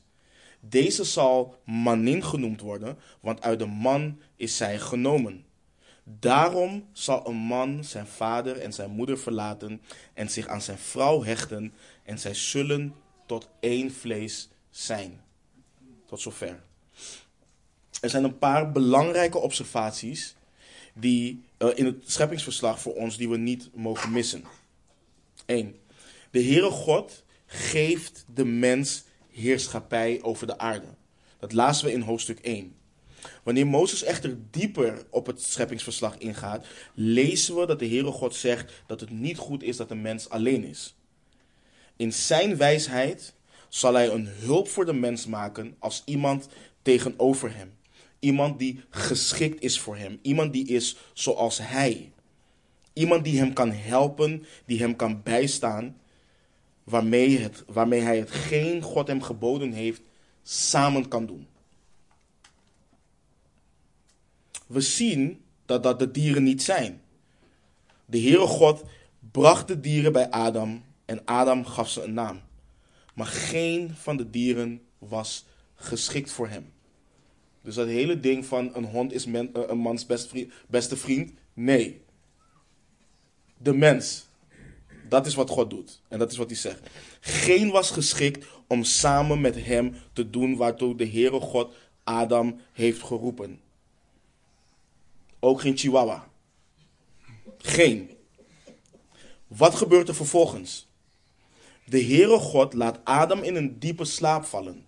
Deze zal manin genoemd worden, want uit de man is zij genomen. Daarom zal een man zijn vader en zijn moeder verlaten en zich aan zijn vrouw hechten en zij zullen tot één vlees zijn. Tot zover. Er zijn een paar belangrijke observaties die, uh, in het scheppingsverslag voor ons die we niet mogen missen. 1. De Heere God geeft de mens heerschappij over de aarde. Dat lazen we in hoofdstuk 1. Wanneer Mozes echter dieper op het scheppingsverslag ingaat, lezen we dat de Heere God zegt dat het niet goed is dat de mens alleen is. In zijn wijsheid zal hij een hulp voor de mens maken als iemand tegenover hem. Iemand die geschikt is voor hem. Iemand die is zoals hij. Iemand die hem kan helpen, die hem kan bijstaan, waarmee, het, waarmee hij hetgeen God hem geboden heeft samen kan doen. We zien dat dat de dieren niet zijn. De Heere God bracht de dieren bij Adam en Adam gaf ze een naam. Maar geen van de dieren was geschikt voor hem. Dus dat hele ding van een hond is men, een mans beste vriend, nee. De mens, dat is wat God doet. En dat is wat hij zegt. Geen was geschikt om samen met hem te doen waartoe de Heere God Adam heeft geroepen. Ook geen chihuahua. Geen. Wat gebeurt er vervolgens? De Heere God laat Adam in een diepe slaap vallen.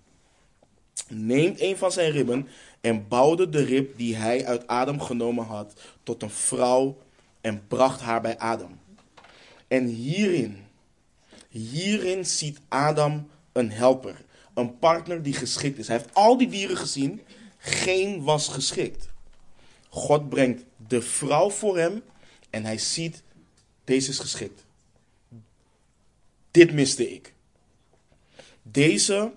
Neemt een van zijn ribben en bouwde de rib die hij uit Adam genomen had tot een vrouw en bracht haar bij Adam. En hierin, hierin ziet Adam een helper, een partner die geschikt is. Hij heeft al die dieren gezien, geen was geschikt. God brengt de vrouw voor hem en hij ziet, deze is geschikt. Dit miste ik. Deze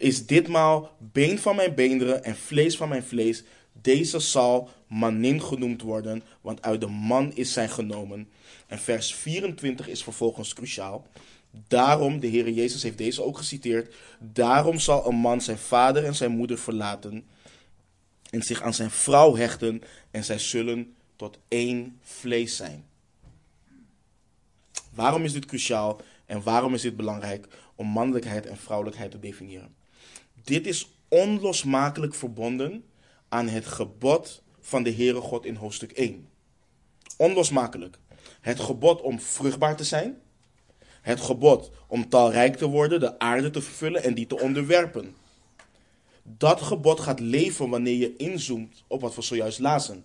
is ditmaal been van mijn beenderen en vlees van mijn vlees. Deze zal manin genoemd worden, want uit de man is zij genomen. En vers 24 is vervolgens cruciaal. Daarom, de Heer Jezus heeft deze ook geciteerd. Daarom zal een man zijn vader en zijn moeder verlaten en zich aan zijn vrouw hechten en zij zullen tot één vlees zijn. Waarom is dit cruciaal en waarom is dit belangrijk om mannelijkheid en vrouwelijkheid te definiëren? Dit is onlosmakelijk verbonden aan het gebod van de Heere God in hoofdstuk 1. Onlosmakelijk. Het gebod om vruchtbaar te zijn. Het gebod om talrijk te worden, de aarde te vervullen en die te onderwerpen. Dat gebod gaat leven wanneer je inzoomt op wat we zojuist lazen.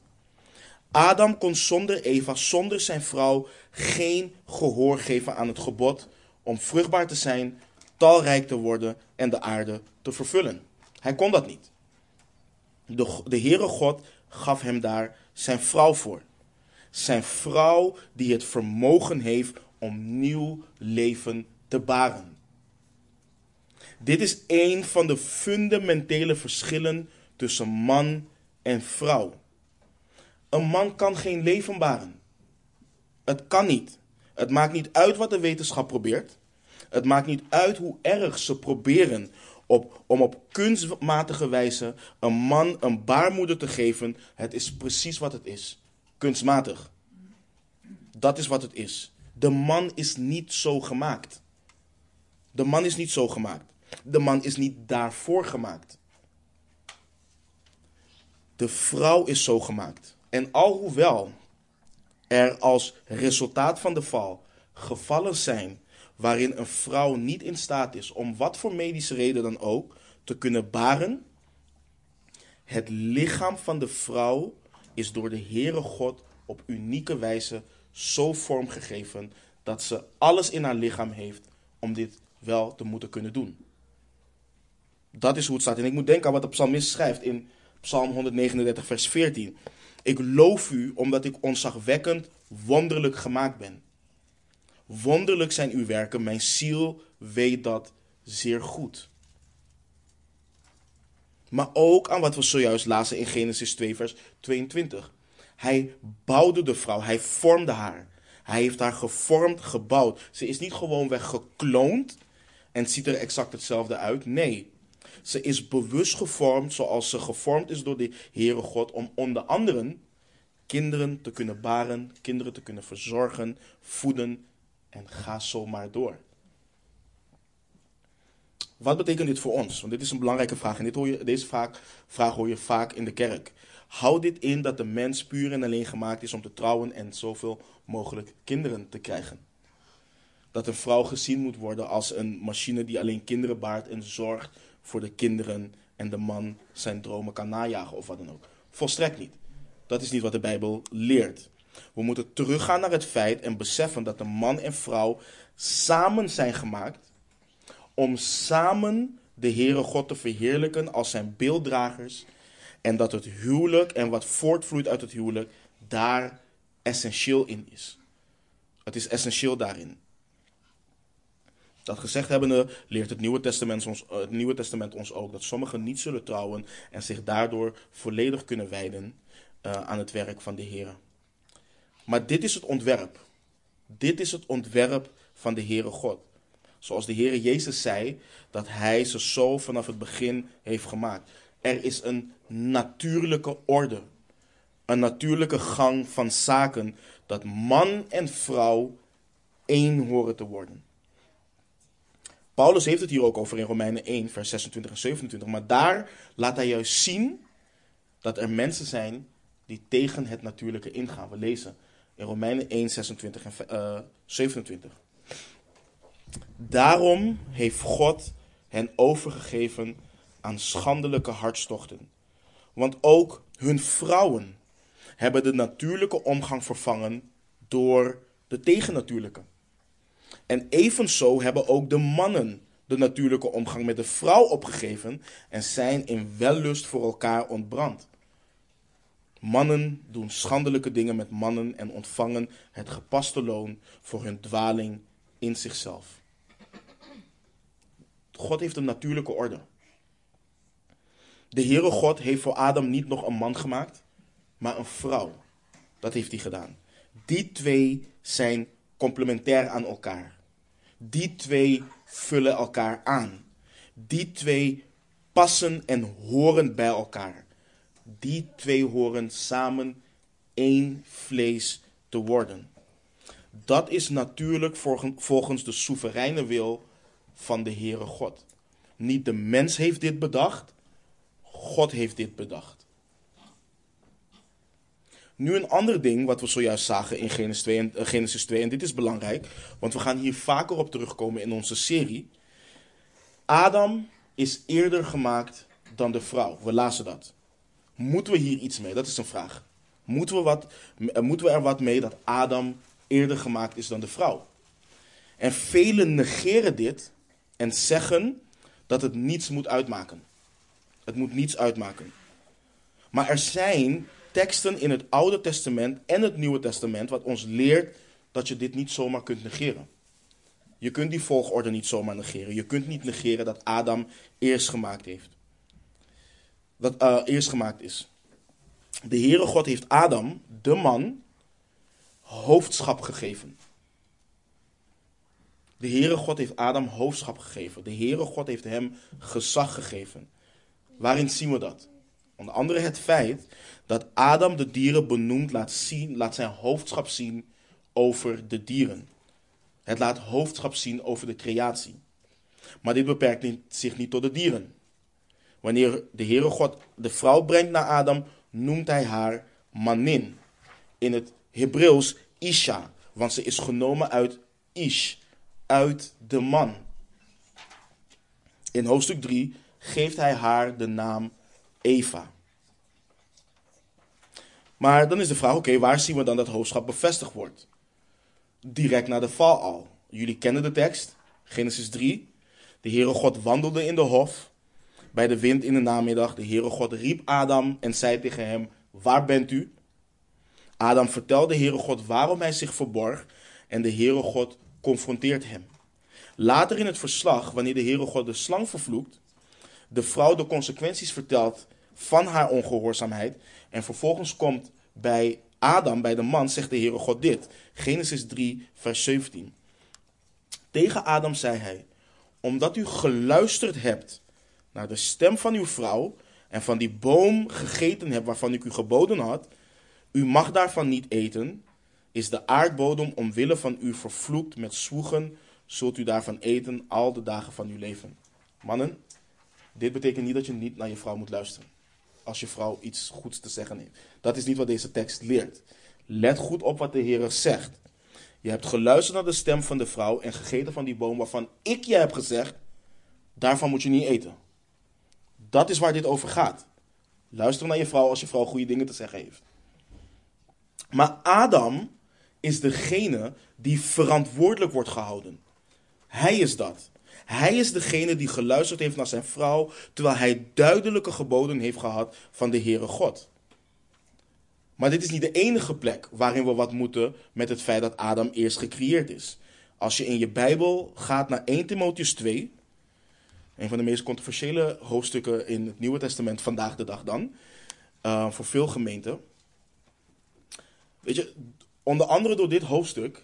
Adam kon zonder Eva, zonder zijn vrouw, geen gehoor geven aan het gebod om vruchtbaar te zijn, talrijk te worden en de aarde te vervullen. Hij kon dat niet. De, de Heere God gaf hem daar zijn vrouw voor. Zijn vrouw die het vermogen heeft om nieuw leven te baren. Dit is een van de fundamentele verschillen tussen man en vrouw. Een man kan geen leven baren. Het kan niet. Het maakt niet uit wat de wetenschap probeert. Het maakt niet uit hoe erg ze proberen op, om op kunstmatige wijze een man een baarmoeder te geven. Het is precies wat het is. Kunstmatig. Dat is wat het is. De man is niet zo gemaakt. De man is niet zo gemaakt. De man is niet daarvoor gemaakt. De vrouw is zo gemaakt. En alhoewel er als resultaat van de val gevallen zijn waarin een vrouw niet in staat is om wat voor medische reden dan ook te kunnen baren, het lichaam van de vrouw is door de Heere God op unieke wijze zo vormgegeven dat ze alles in haar lichaam heeft om dit wel te moeten kunnen doen. Dat is hoe het staat. En ik moet denken aan wat de psalmist schrijft in Psalm 139, vers 14. Ik loof u omdat ik onzagwekkend wonderlijk gemaakt ben. Wonderlijk zijn uw werken, mijn ziel weet dat zeer goed. Maar ook aan wat we zojuist lazen in Genesis 2, vers 22. Hij bouwde de vrouw, hij vormde haar. Hij heeft haar gevormd, gebouwd. Ze is niet gewoon weg gekloond en ziet er exact hetzelfde uit. Nee, ze is bewust gevormd zoals ze gevormd is door de Heere God om onder anderen kinderen te kunnen baren, kinderen te kunnen verzorgen, voeden en ga zo maar door. Wat betekent dit voor ons? Want dit is een belangrijke vraag en dit hoor je, deze vraag, vraag hoor je vaak in de kerk. Houd dit in dat de mens puur en alleen gemaakt is om te trouwen en zoveel mogelijk kinderen te krijgen. Dat een vrouw gezien moet worden als een machine die alleen kinderen baart en zorgt voor de kinderen en de man zijn dromen kan najagen of wat dan ook. Volstrekt niet. Dat is niet wat de Bijbel leert. We moeten teruggaan naar het feit en beseffen dat de man en vrouw samen zijn gemaakt om samen de Heere God te verheerlijken als zijn beelddragers en dat het huwelijk en wat voortvloeit uit het huwelijk daar essentieel in is. Het is essentieel daarin. Dat gezegd hebbende leert het Nieuwe, Testament ons, het Nieuwe Testament ons ook dat sommigen niet zullen trouwen en zich daardoor volledig kunnen wijden uh, aan het werk van de Heer. Maar dit is het ontwerp. Dit is het ontwerp van de Heere God. Zoals de Heere Jezus zei, dat Hij ze zo vanaf het begin heeft gemaakt. Er is een natuurlijke orde, een natuurlijke gang van zaken, dat man en vrouw één horen te worden. Paulus heeft het hier ook over in Romeinen 1, vers 26 en 27. Maar daar laat hij juist zien dat er mensen zijn die tegen het natuurlijke ingaan. We lezen in Romeinen 1, 26 en uh, 27. Daarom heeft God hen overgegeven aan schandelijke hartstochten. Want ook hun vrouwen hebben de natuurlijke omgang vervangen door de tegennatuurlijke. En evenzo hebben ook de mannen de natuurlijke omgang met de vrouw opgegeven en zijn in wellust voor elkaar ontbrand. Mannen doen schandelijke dingen met mannen en ontvangen het gepaste loon voor hun dwaling in zichzelf. God heeft een natuurlijke orde. De Heere God heeft voor Adam niet nog een man gemaakt, maar een vrouw. Dat heeft hij gedaan. Die twee zijn complementair aan elkaar. Die twee vullen elkaar aan. Die twee passen en horen bij elkaar. Die twee horen samen één vlees te worden. Dat is natuurlijk volgens de soevereine wil van de Heere God. Niet de mens heeft dit bedacht, God heeft dit bedacht. Nu een ander ding wat we zojuist zagen in Genesis 2, en, uh, Genesis 2, en dit is belangrijk, want we gaan hier vaker op terugkomen in onze serie. Adam is eerder gemaakt dan de vrouw. We lazen dat. Moeten we hier iets mee? Dat is een vraag. Moeten we, wat, uh, moeten we er wat mee dat Adam eerder gemaakt is dan de vrouw? En velen negeren dit en zeggen dat het niets moet uitmaken. Het moet niets uitmaken. Maar er zijn teksten in het Oude Testament en het Nieuwe Testament wat ons leert dat je dit niet zomaar kunt negeren. Je kunt die volgorde niet zomaar negeren. Je kunt niet negeren dat Adam eerst gemaakt heeft. Dat uh, eerst gemaakt is. De Heere God heeft Adam, de man, hoofdschap gegeven. De Heere God heeft Adam hoofdschap gegeven. De Heere God heeft hem gezag gegeven. Waarin zien we dat? Onder andere het feit dat Adam de dieren benoemd laat, zien, laat zijn hoofdschap zien over de dieren. Het laat hoofdschap zien over de creatie. Maar dit beperkt zich niet tot de dieren. Wanneer de Heere God de vrouw brengt naar Adam, noemt hij haar manin. In het Hebreeuws Isha, want ze is genomen uit Ish, uit de man. In hoofdstuk 3 geeft hij haar de naam Eva. Maar dan is de vraag, oké, waar zien we dan dat hoofdschap bevestigd wordt? Direct na de val al. Jullie kennen de tekst, Genesis 3. De Heere God wandelde in de hof bij de wind in de namiddag. De Heere God riep Adam en zei tegen hem, waar bent u? Adam vertelde de Heere God waarom hij zich verborg en de Heere God confronteert hem. Later in het verslag, wanneer de Heere God de slang vervloekt, de vrouw de consequenties vertelt van haar ongehoorzaamheid en vervolgens komt bij Adam, bij de man, zegt de Heere God dit. Genesis 3, vers 17. Tegen Adam zei hij, omdat u geluisterd hebt naar de stem van uw vrouw en van die boom gegeten hebt waarvan ik u geboden had, u mag daarvan niet eten, is de aardbodem omwille van u vervloekt met zwoegen, zult u daarvan eten al de dagen van uw leven. Mannen, dit betekent niet dat je niet naar je vrouw moet luisteren. Als je vrouw iets goeds te zeggen heeft. Dat is niet wat deze tekst leert. Let goed op wat de Heer zegt. Je hebt geluisterd naar de stem van de vrouw en gegeten van die boom waarvan ik je heb gezegd, daarvan moet je niet eten. Dat is waar dit over gaat. Luister naar je vrouw als je vrouw goede dingen te zeggen heeft. Maar Adam is degene die verantwoordelijk wordt gehouden. Hij is dat. Hij is degene die geluisterd heeft naar zijn vrouw, terwijl hij duidelijke geboden heeft gehad van de Heere God. Maar dit is niet de enige plek waarin we wat moeten met het feit dat Adam eerst gecreëerd is. Als je in je Bijbel gaat naar 1 Timotheus 2, een van de meest controversiële hoofdstukken in het Nieuwe Testament vandaag de dag dan, uh, voor veel gemeenten. Weet je, onder andere door dit hoofdstuk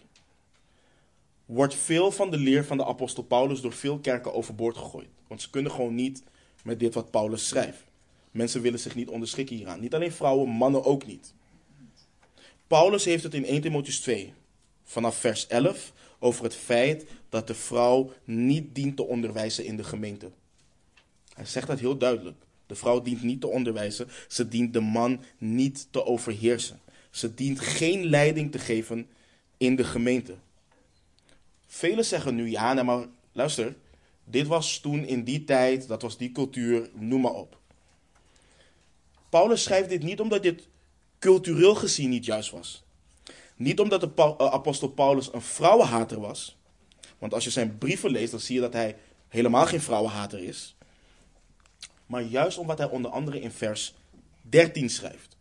wordt veel van de leer van de apostel Paulus door veel kerken overboord gegooid. Want ze kunnen gewoon niet met dit wat Paulus schrijft. Mensen willen zich niet onderschikken hieraan. Niet alleen vrouwen, mannen ook niet. Paulus heeft het in 1 Timotheus 2, vanaf vers 11, over het feit dat de vrouw niet dient te onderwijzen in de gemeente. Hij zegt dat heel duidelijk. De vrouw dient niet te onderwijzen, ze dient de man niet te overheersen. Ze dient geen leiding te geven in de gemeente. Velen zeggen nu ja, maar luister, dit was toen in die tijd, dat was die cultuur, noem maar op. Paulus schrijft dit niet omdat dit cultureel gezien niet juist was. Niet omdat de eh, apostel Paulus een vrouwenhater was. Want als je zijn brieven leest, dan zie je dat hij helemaal geen vrouwenhater is. Maar juist omdat hij onder andere in vers 13 schrijft.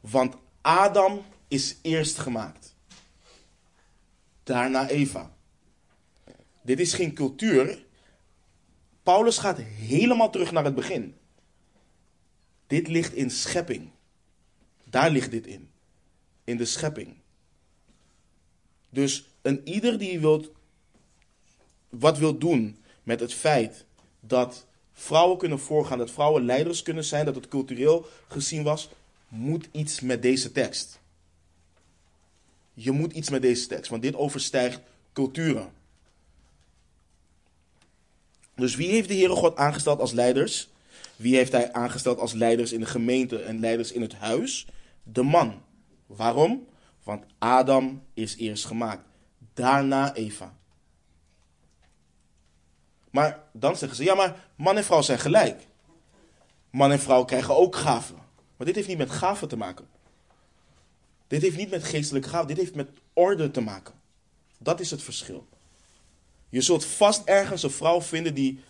Want Adam is eerst gemaakt. Daarna Eva. Dit is geen cultuur. Paulus gaat helemaal terug naar het begin. Dit ligt in schepping. Daar ligt dit in. In de schepping. Dus een ieder die wilt, wat wil doen met het feit dat vrouwen kunnen voorgaan, dat vrouwen leiders kunnen zijn, dat het cultureel gezien was, moet iets met deze tekst. Je moet iets met deze tekst, want dit overstijgt culturen. Dus wie heeft de Heere God aangesteld als leiders? Wie heeft hij aangesteld als leiders in de gemeente en leiders in het huis? De man. Waarom? Want Adam is eerst gemaakt. Daarna Eva. Maar dan zeggen ze, ja maar man en vrouw zijn gelijk. Man en vrouw krijgen ook gaven. Maar dit heeft niet met gaven te maken. Dit heeft niet met geestelijke gaven, dit heeft met orde te maken. Dat is het verschil. Je zult vast ergens een vrouw vinden die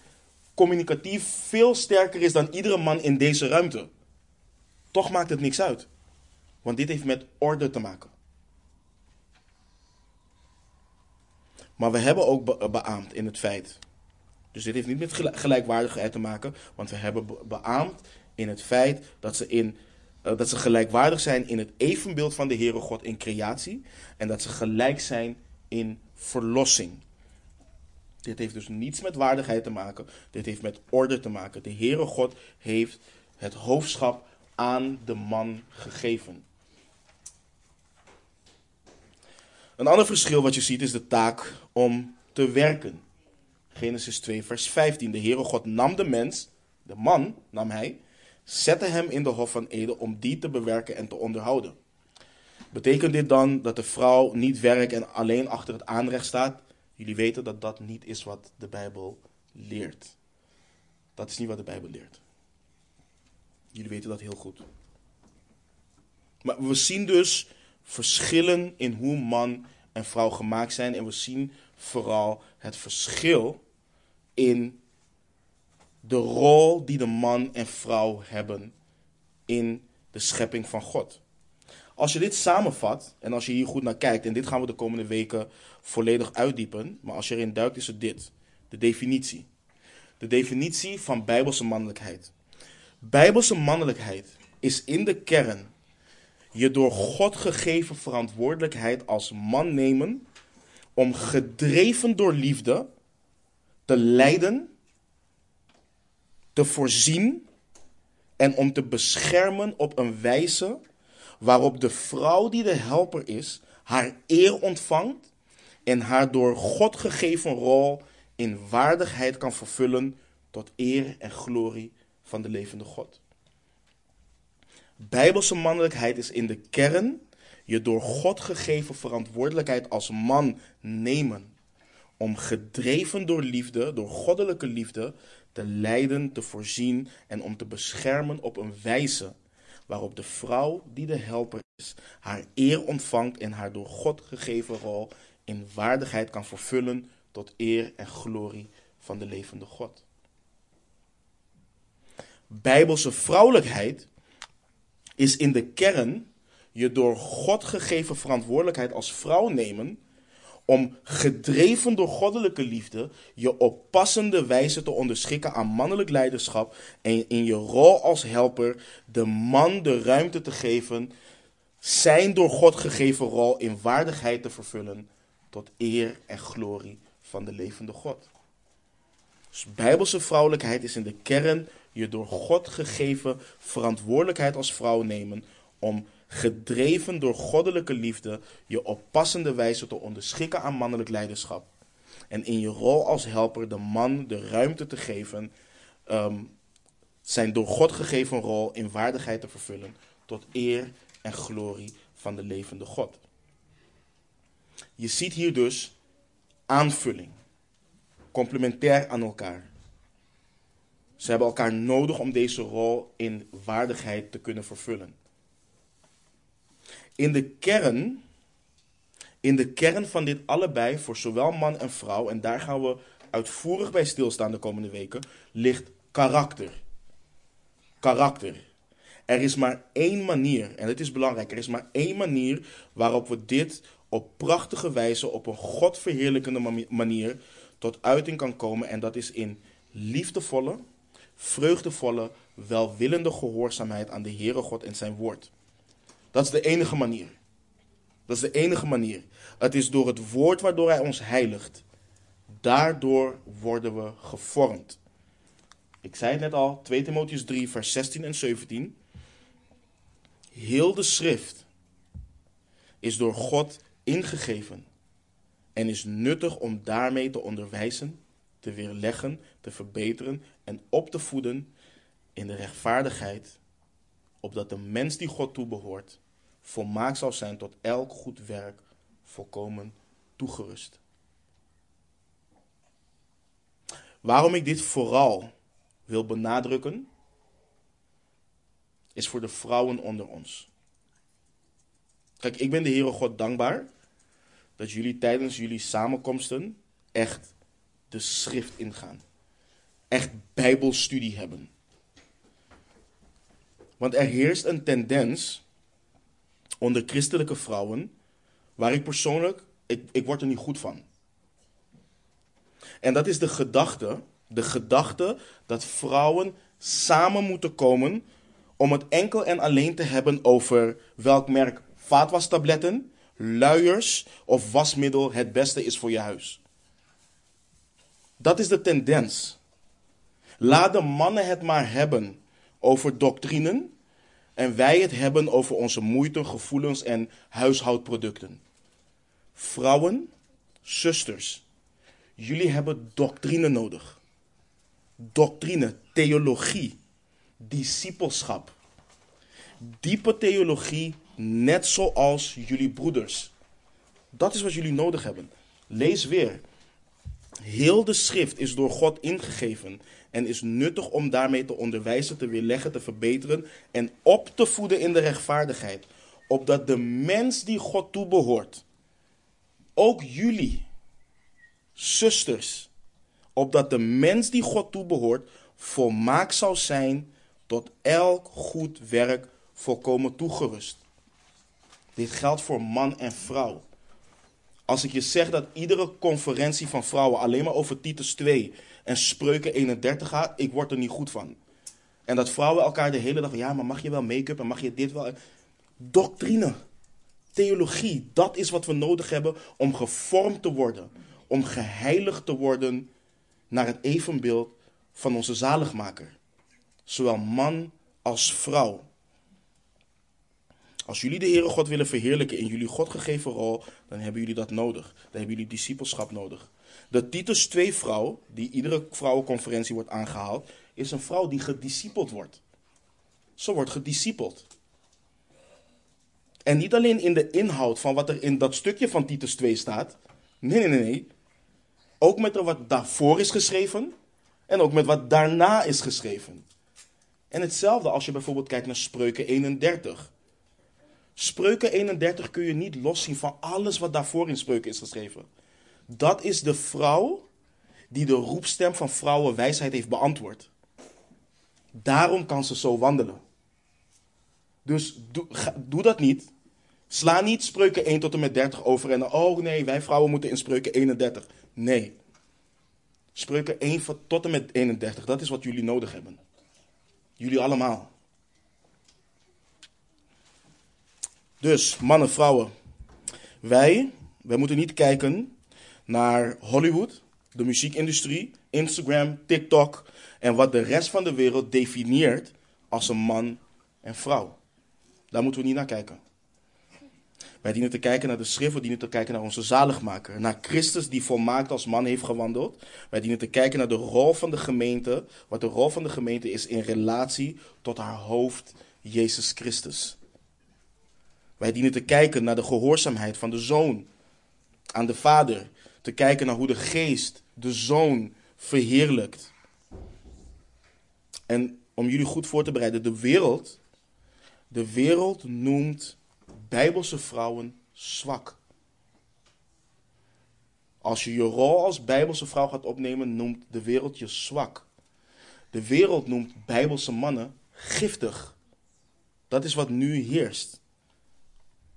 communicatief veel sterker is dan iedere man in deze ruimte. Toch maakt het niks uit. Want dit heeft met orde te maken. Maar we hebben ook beaamd in het feit. Dus dit heeft niet met gelijkwaardigheid te maken. Want we hebben beaamd in het feit dat ze, in, uh, dat ze gelijkwaardig zijn in het evenbeeld van de Heere God in creatie. En dat ze gelijk zijn in verlossing. Dit heeft dus niets met waardigheid te maken. Dit heeft met orde te maken. De Heere God heeft het hoofdschap aan de man gegeven. Een ander verschil wat je ziet is de taak om te werken. Genesis 2, vers 15. De Heere God nam de mens, de man nam hij, zette hem in de hof van Eden om die te bewerken en te onderhouden. Betekent dit dan dat de vrouw niet werkt en alleen achter het aanrecht staat? Jullie weten dat dat niet is wat de Bijbel leert. Dat is niet wat de Bijbel leert. Jullie weten dat heel goed. Maar we zien dus verschillen in hoe man en vrouw gemaakt zijn. En we zien vooral het verschil in de rol die de man en vrouw hebben in de schepping van God. Als je dit samenvat en als je hier goed naar kijkt, en dit gaan we de komende weken volledig uitdiepen, maar als je erin duikt is het dit, de definitie. De definitie van bijbelse mannelijkheid. Bijbelse mannelijkheid is in de kern je door God gegeven verantwoordelijkheid als man nemen om gedreven door liefde te leiden, te voorzien en om te beschermen op een wijze waarop de vrouw die de helper is, haar eer ontvangt en haar door God gegeven rol in waardigheid kan vervullen tot eer en glorie van de levende God. Bijbelse mannelijkheid is in de kern je door God gegeven verantwoordelijkheid als man nemen. Om gedreven door liefde, door goddelijke liefde, te leiden, te voorzien en om te beschermen op een wijze waarop de vrouw die de helper is, haar eer ontvangt en haar door God gegeven rol in waardigheid kan vervullen tot eer en glorie van de levende God. Bijbelse vrouwelijkheid is in de kern je door God gegeven verantwoordelijkheid als vrouw nemen om gedreven door goddelijke liefde je op passende wijze te onderschikken aan mannelijk leiderschap en in je rol als helper de man de ruimte te geven zijn door God gegeven rol in waardigheid te vervullen tot eer en glorie van de levende God. Dus bijbelse vrouwelijkheid is in de kern je door God gegeven verantwoordelijkheid als vrouw nemen om gedreven door goddelijke liefde, je op passende wijze te onderschikken aan mannelijk leiderschap. En in je rol als helper de man de ruimte te geven, um, zijn door God gegeven rol in waardigheid te vervullen, tot eer en glorie van de levende God. Je ziet hier dus aanvulling, complementair aan elkaar. Ze hebben elkaar nodig om deze rol in waardigheid te kunnen vervullen. In de kern, in de kern van dit allebei, voor zowel man en vrouw, en daar gaan we uitvoerig bij stilstaan de komende weken, ligt karakter. Karakter. Er is maar één manier, en het is belangrijk, er is maar één manier waarop we dit op prachtige wijze, op een godverheerlijkende manier tot uiting kan komen. En dat is in liefdevolle, vreugdevolle, welwillende gehoorzaamheid aan de Heere God en zijn woord. Dat is de enige manier. Dat is de enige manier. Het is door het woord waardoor hij ons heiligt. Daardoor worden we gevormd. Ik zei het net al, 2 Timotheus 3, vers 16 en 17. Heel de schrift is door God ingegeven en is nuttig om daarmee te onderwijzen, te weerleggen, te verbeteren en op te voeden in de rechtvaardigheid, opdat de mens die God toebehoort volmaakt zal zijn tot elk goed werk volkomen toegerust. Waarom ik dit vooral wil benadrukken, is voor de vrouwen onder ons. Kijk, ik ben de Heere God dankbaar dat jullie tijdens jullie samenkomsten echt de schrift ingaan. Echt bijbelstudie hebben. Want er heerst een tendens onder christelijke vrouwen, waar ik persoonlijk, ik, ik word er niet goed van. En dat is de gedachte, de gedachte dat vrouwen samen moeten komen om het enkel en alleen te hebben over welk merk vaatwastabletten, luiers of wasmiddel het beste is voor je huis. Dat is de tendens. Laat de mannen het maar hebben over doctrinen en wij het hebben over onze moeite, gevoelens en huishoudproducten. Vrouwen, zusters, jullie hebben doctrine nodig. Doctrine, theologie, discipelschap. Diepe theologie, net zoals jullie broeders. Dat is wat jullie nodig hebben. Lees weer. Heel de schrift is door God ingegeven en is nuttig om daarmee te onderwijzen, te weerleggen, te verbeteren en op te voeden in de rechtvaardigheid. Opdat de mens die God toebehoort, ook jullie, zusters, opdat de mens die God toebehoort, volmaakt zal zijn tot elk goed werk volkomen toegerust. Dit geldt voor man en vrouw. Als ik je zeg dat iedere conferentie van vrouwen alleen maar over Titus 2 en Spreuken 31 gaat, ik word er niet goed van. En dat vrouwen elkaar de hele dag van, ja, maar mag je wel make-up en mag je dit wel? Doctrine, theologie, dat is wat we nodig hebben om gevormd te worden, om geheiligd te worden naar het evenbeeld van onze zaligmaker. Zowel man als vrouw. Als jullie de Heere God willen verheerlijken in jullie God gegeven rol, dan hebben jullie dat nodig. Dan hebben jullie discipelschap nodig. De Titus 2 vrouw, die iedere vrouwenconferentie wordt aangehaald, is een vrouw die gediscipeld wordt. Ze wordt gediscipeld. En niet alleen in de inhoud van wat er in dat stukje van Titus 2 staat. Nee, nee, nee, nee. Ook met wat daarvoor is geschreven. En ook met wat daarna is geschreven. En hetzelfde als je bijvoorbeeld kijkt naar Spreuken 31. Spreuken 31 kun je niet loszien van alles wat daarvoor in Spreuken is geschreven. Dat is de vrouw die de roepstem van vrouwenwijsheid heeft beantwoord. Daarom kan ze zo wandelen. Dus doe, doe, dat niet. Sla niet spreuken 1 tot en met 30 over en oh nee, wij vrouwen moeten in spreuken 31. Nee. Spreuken 1 tot en met 31, dat is wat jullie nodig hebben. Jullie allemaal. Dus, mannen, vrouwen. Wij, wij moeten niet kijken naar Hollywood, de muziekindustrie, Instagram, TikTok en wat de rest van de wereld definieert als een man en vrouw. Daar moeten we niet naar kijken. Wij dienen te kijken naar de schrift, we dienen te kijken naar onze zaligmaker, naar Christus die volmaakt als man heeft gewandeld. Wij dienen te kijken naar de rol van de gemeente, wat de rol van de gemeente is in relatie tot haar hoofd, Jezus Christus. Wij dienen te kijken naar de gehoorzaamheid van de zoon aan de vader, te kijken naar hoe de geest de zoon verheerlijkt. En om jullie goed voor te bereiden, de wereld, de wereld noemt bijbelse vrouwen zwak. Als je je rol als bijbelse vrouw gaat opnemen, noemt de wereld je zwak. De wereld noemt bijbelse mannen giftig. Dat is wat nu heerst.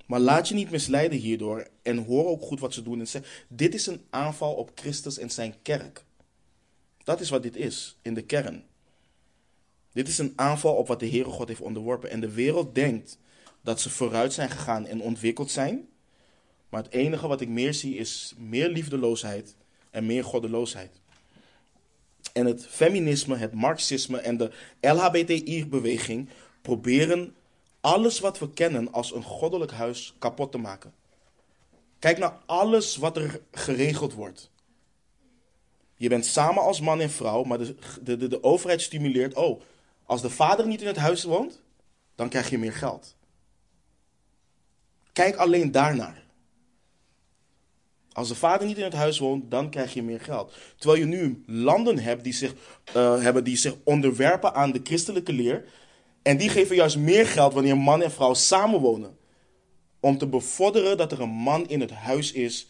Maar laat je niet misleiden hierdoor en hoor ook goed wat ze doen en zeg: dit is een aanval op Christus en zijn kerk. Dat is wat dit is in de kern. Dit is een aanval op wat de Heere God heeft onderworpen. En de wereld denkt dat ze vooruit zijn gegaan en ontwikkeld zijn. Maar het enige wat ik meer zie is meer liefdeloosheid en meer goddeloosheid. En het feminisme, het marxisme en de LHBTI-beweging proberen alles wat we kennen als een goddelijk huis kapot te maken. Kijk naar alles wat er geregeld wordt. Je bent samen als man en vrouw, maar de, de, de, overheid stimuleert, oh, als de vader niet in het huis woont, dan krijg je meer geld. Kijk alleen daarnaar. Als de vader niet in het huis woont, dan krijg je meer geld. Terwijl je nu landen hebt die zich, uh, hebben die zich onderwerpen aan de christelijke leer. En die geven juist meer geld wanneer man en vrouw samenwonen. Om te bevorderen dat er een man in het huis is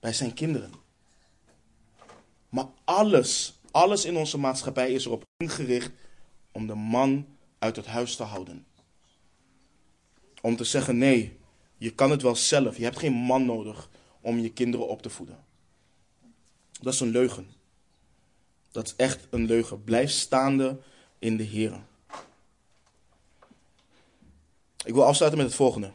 bij zijn kinderen. Maar alles, alles in onze maatschappij is erop ingericht om de man uit het huis te houden. Om te zeggen: nee, je kan het wel zelf. Je hebt geen man nodig om je kinderen op te voeden. Dat is een leugen. Dat is echt een leugen. Blijf staande in de Heer. Ik wil afsluiten met het volgende.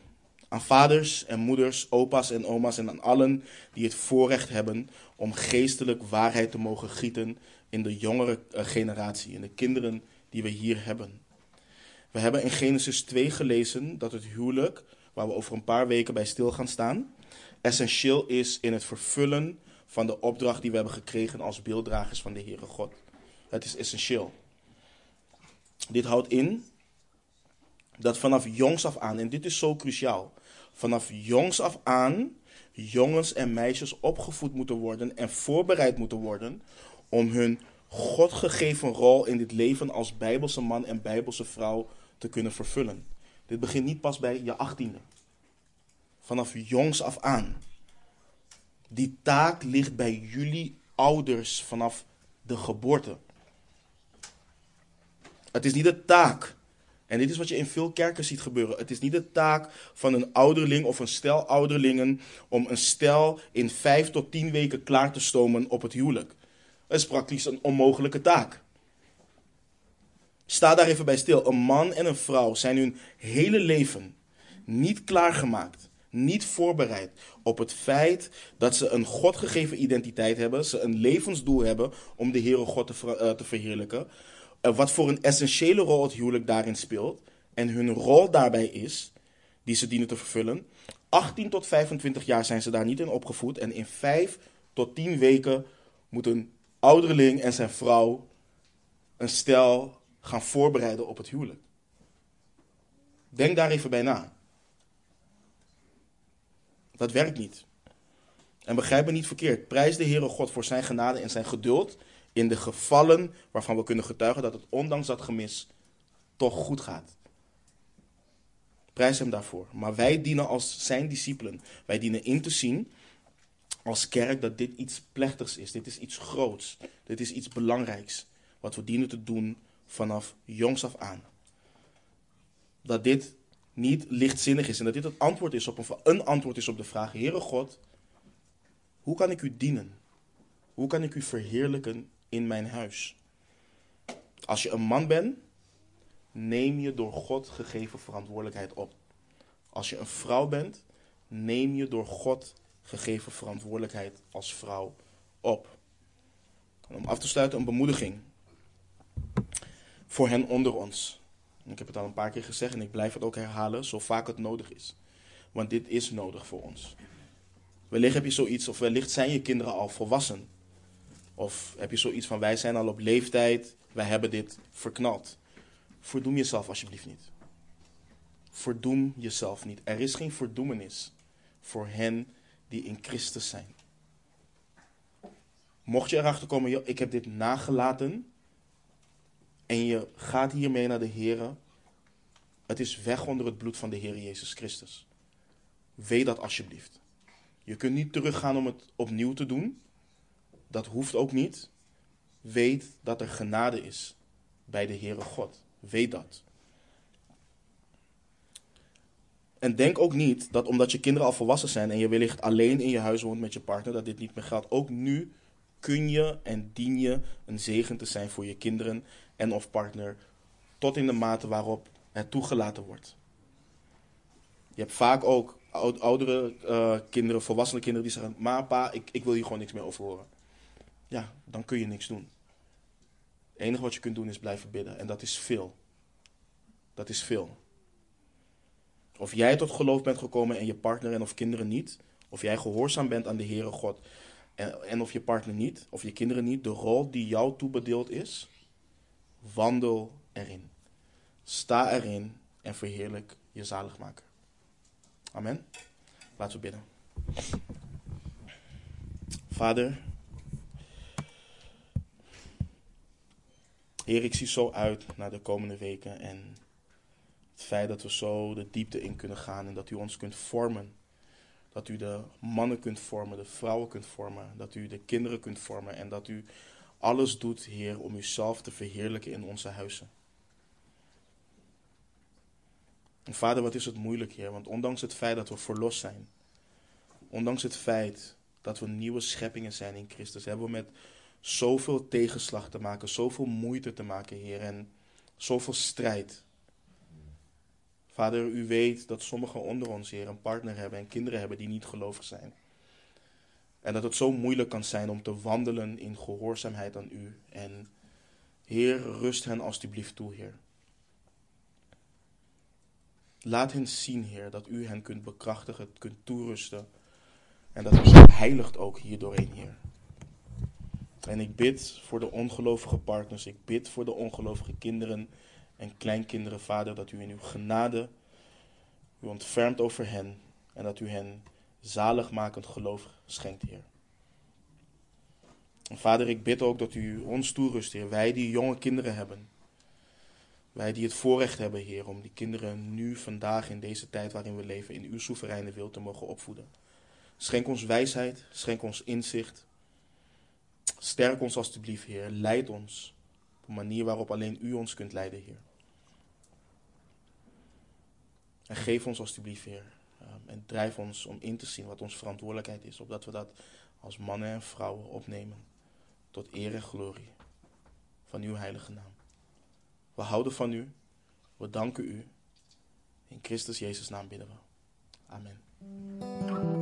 Aan vaders en moeders, opa's en oma's en aan allen die het voorrecht hebben om geestelijk waarheid te mogen gieten in de jongere eh, generatie, in de kinderen die we hier hebben. We hebben in Genesis 2 gelezen dat het huwelijk, waar we over een paar weken bij stil gaan staan, essentieel is in het vervullen van de opdracht die we hebben gekregen als beelddragers van de Heere God. Het is essentieel. Dit houdt in dat vanaf jongs af aan, en dit is zo cruciaal, vanaf jongs af aan jongens en meisjes opgevoed moeten worden en voorbereid moeten worden om hun God gegeven rol in dit leven als bijbelse man en bijbelse vrouw te kunnen vervullen. Dit begint niet pas bij je achttiende. Vanaf jongs af aan. Die taak ligt bij jullie ouders vanaf de geboorte. Het is niet de taak. En dit is wat je in veel kerken ziet gebeuren. Het is niet de taak van een ouderling of een stel ouderlingen om een stel in vijf tot tien weken klaar te stomen op het huwelijk. Het is praktisch een onmogelijke taak. Sta daar even bij stil. Een man en een vrouw zijn hun hele leven niet klaargemaakt, niet voorbereid op het feit dat ze een Godgegeven identiteit hebben, ze een levensdoel hebben om de Heere God te, te verheerlijken, wat voor een essentiële rol het huwelijk daarin speelt en hun rol daarbij is, die ze dienen te vervullen. 18 tot 25 jaar zijn ze daar niet in opgevoed en in 5 tot 10 weken moet een ouderling en zijn vrouw een stel gaan voorbereiden op het huwelijk. Denk daar even bij na. Dat werkt niet. En begrijp me niet verkeerd. Prijs de Heere God voor zijn genade en zijn geduld in de gevallen waarvan we kunnen getuigen dat het ondanks dat gemis toch goed gaat. Prijs hem daarvoor. Maar wij dienen als zijn discipelen. Wij dienen in te zien als kerk dat dit iets plechtigs is. Dit is iets groots. Dit is iets belangrijks. Wat we dienen te doen vanaf jongs af aan. Dat dit niet lichtzinnig is en dat dit het antwoord is op een, een antwoord is op de vraag: Heere God, hoe kan ik u dienen? Hoe kan ik u verheerlijken in mijn huis? Als je een man bent, neem je door God gegeven verantwoordelijkheid op. Als je een vrouw bent, neem je door God gegeven verantwoordelijkheid als vrouw op. Om af te sluiten, een bemoediging voor hen onder ons. Ik heb het al een paar keer gezegd en ik blijf het ook herhalen, zo vaak het nodig is. Want dit is nodig voor ons. Wellicht heb je zoiets, of wellicht zijn je kinderen al volwassen. Of heb je zoiets van: wij zijn al op leeftijd, wij hebben dit verknald. Verdoem jezelf alsjeblieft niet. Verdoem jezelf niet. Er is geen verdoemenis voor hen die in Christus zijn. Mocht je erachter komen, ik heb dit nagelaten en je gaat hiermee naar de Heer, het is weg onder het bloed van de Heer Jezus Christus. Weet dat alsjeblieft. Je kunt niet teruggaan om het opnieuw te doen. Dat hoeft ook niet. Weet dat er genade is bij de Heere God. Weet dat. En denk ook niet dat omdat je kinderen al volwassen zijn en je wellicht alleen in je huis woont met je partner, dat dit niet meer geldt. Ook nu kun je en dien je een zegen te zijn voor je kinderen en of partner, tot in de mate waarop het toegelaten wordt. Je hebt vaak ook oudere uh, kinderen, volwassene kinderen die zeggen: Ma, pa, ik, ik wil hier gewoon niks meer over horen. Ja, dan kun je niks doen. Het enige wat je kunt doen is blijven bidden. En dat is veel. Dat is veel. Of jij tot geloof bent gekomen en je partner en of kinderen niet. Of jij gehoorzaam bent aan de Heere God en, en of je partner niet, of je kinderen niet. De rol die jou toebedeeld is, wandel erin. Sta erin en verheerlijk je zaligmaker. Amen. Laten we bidden. Vader, Heer, ik zie zo uit naar de komende weken en het feit dat we zo de diepte in kunnen gaan en dat u ons kunt vormen. Dat u de mannen kunt vormen, de vrouwen kunt vormen, dat u de kinderen kunt vormen en dat u alles doet, Heer, om uzelf te verheerlijken in onze huizen. En vader, wat is het moeilijk, Heer, want ondanks het feit dat we verlost zijn, ondanks het feit dat we nieuwe scheppingen zijn in Christus, hebben we met zoveel tegenslag te maken, zoveel moeite te maken, Heer, en zoveel strijd. Vader, u weet dat sommigen onder ons, Heer, een partner hebben en kinderen hebben die niet gelovig zijn. En dat het zo moeilijk kan zijn om te wandelen in gehoorzaamheid aan u. En Heer, rust hen alstublieft toe, Heer. Laat hen zien, Heer, dat u hen kunt bekrachtigen, kunt toerusten. En dat u ze heiligt ook hier doorheen, Heer. En ik bid voor de ongelovige partners, ik bid voor de ongelovige kinderen en kleinkinderen, Vader, dat u in uw genade u ontfermt over hen en dat u hen zaligmakend geloof schenkt, Heer. En Vader, ik bid ook dat u ons toerust, Heer. Wij die jonge kinderen hebben. Wij die het voorrecht hebben, Heer, om die kinderen nu, vandaag, in deze tijd waarin we leven, in uw soevereine wil te mogen opvoeden. Schenk ons wijsheid, schenk ons inzicht. Sterk ons alstublieft, Heer. Leid ons op een manier waarop alleen u ons kunt leiden, Heer. En geef ons alstublieft, Heer. Ehm, en drijf ons om in te zien wat onze verantwoordelijkheid is, opdat we dat als mannen en vrouwen opnemen. Tot eer en glorie van uw heilige naam. We houden van u. We danken u. In Christus Jezus naam bidden we. Amen.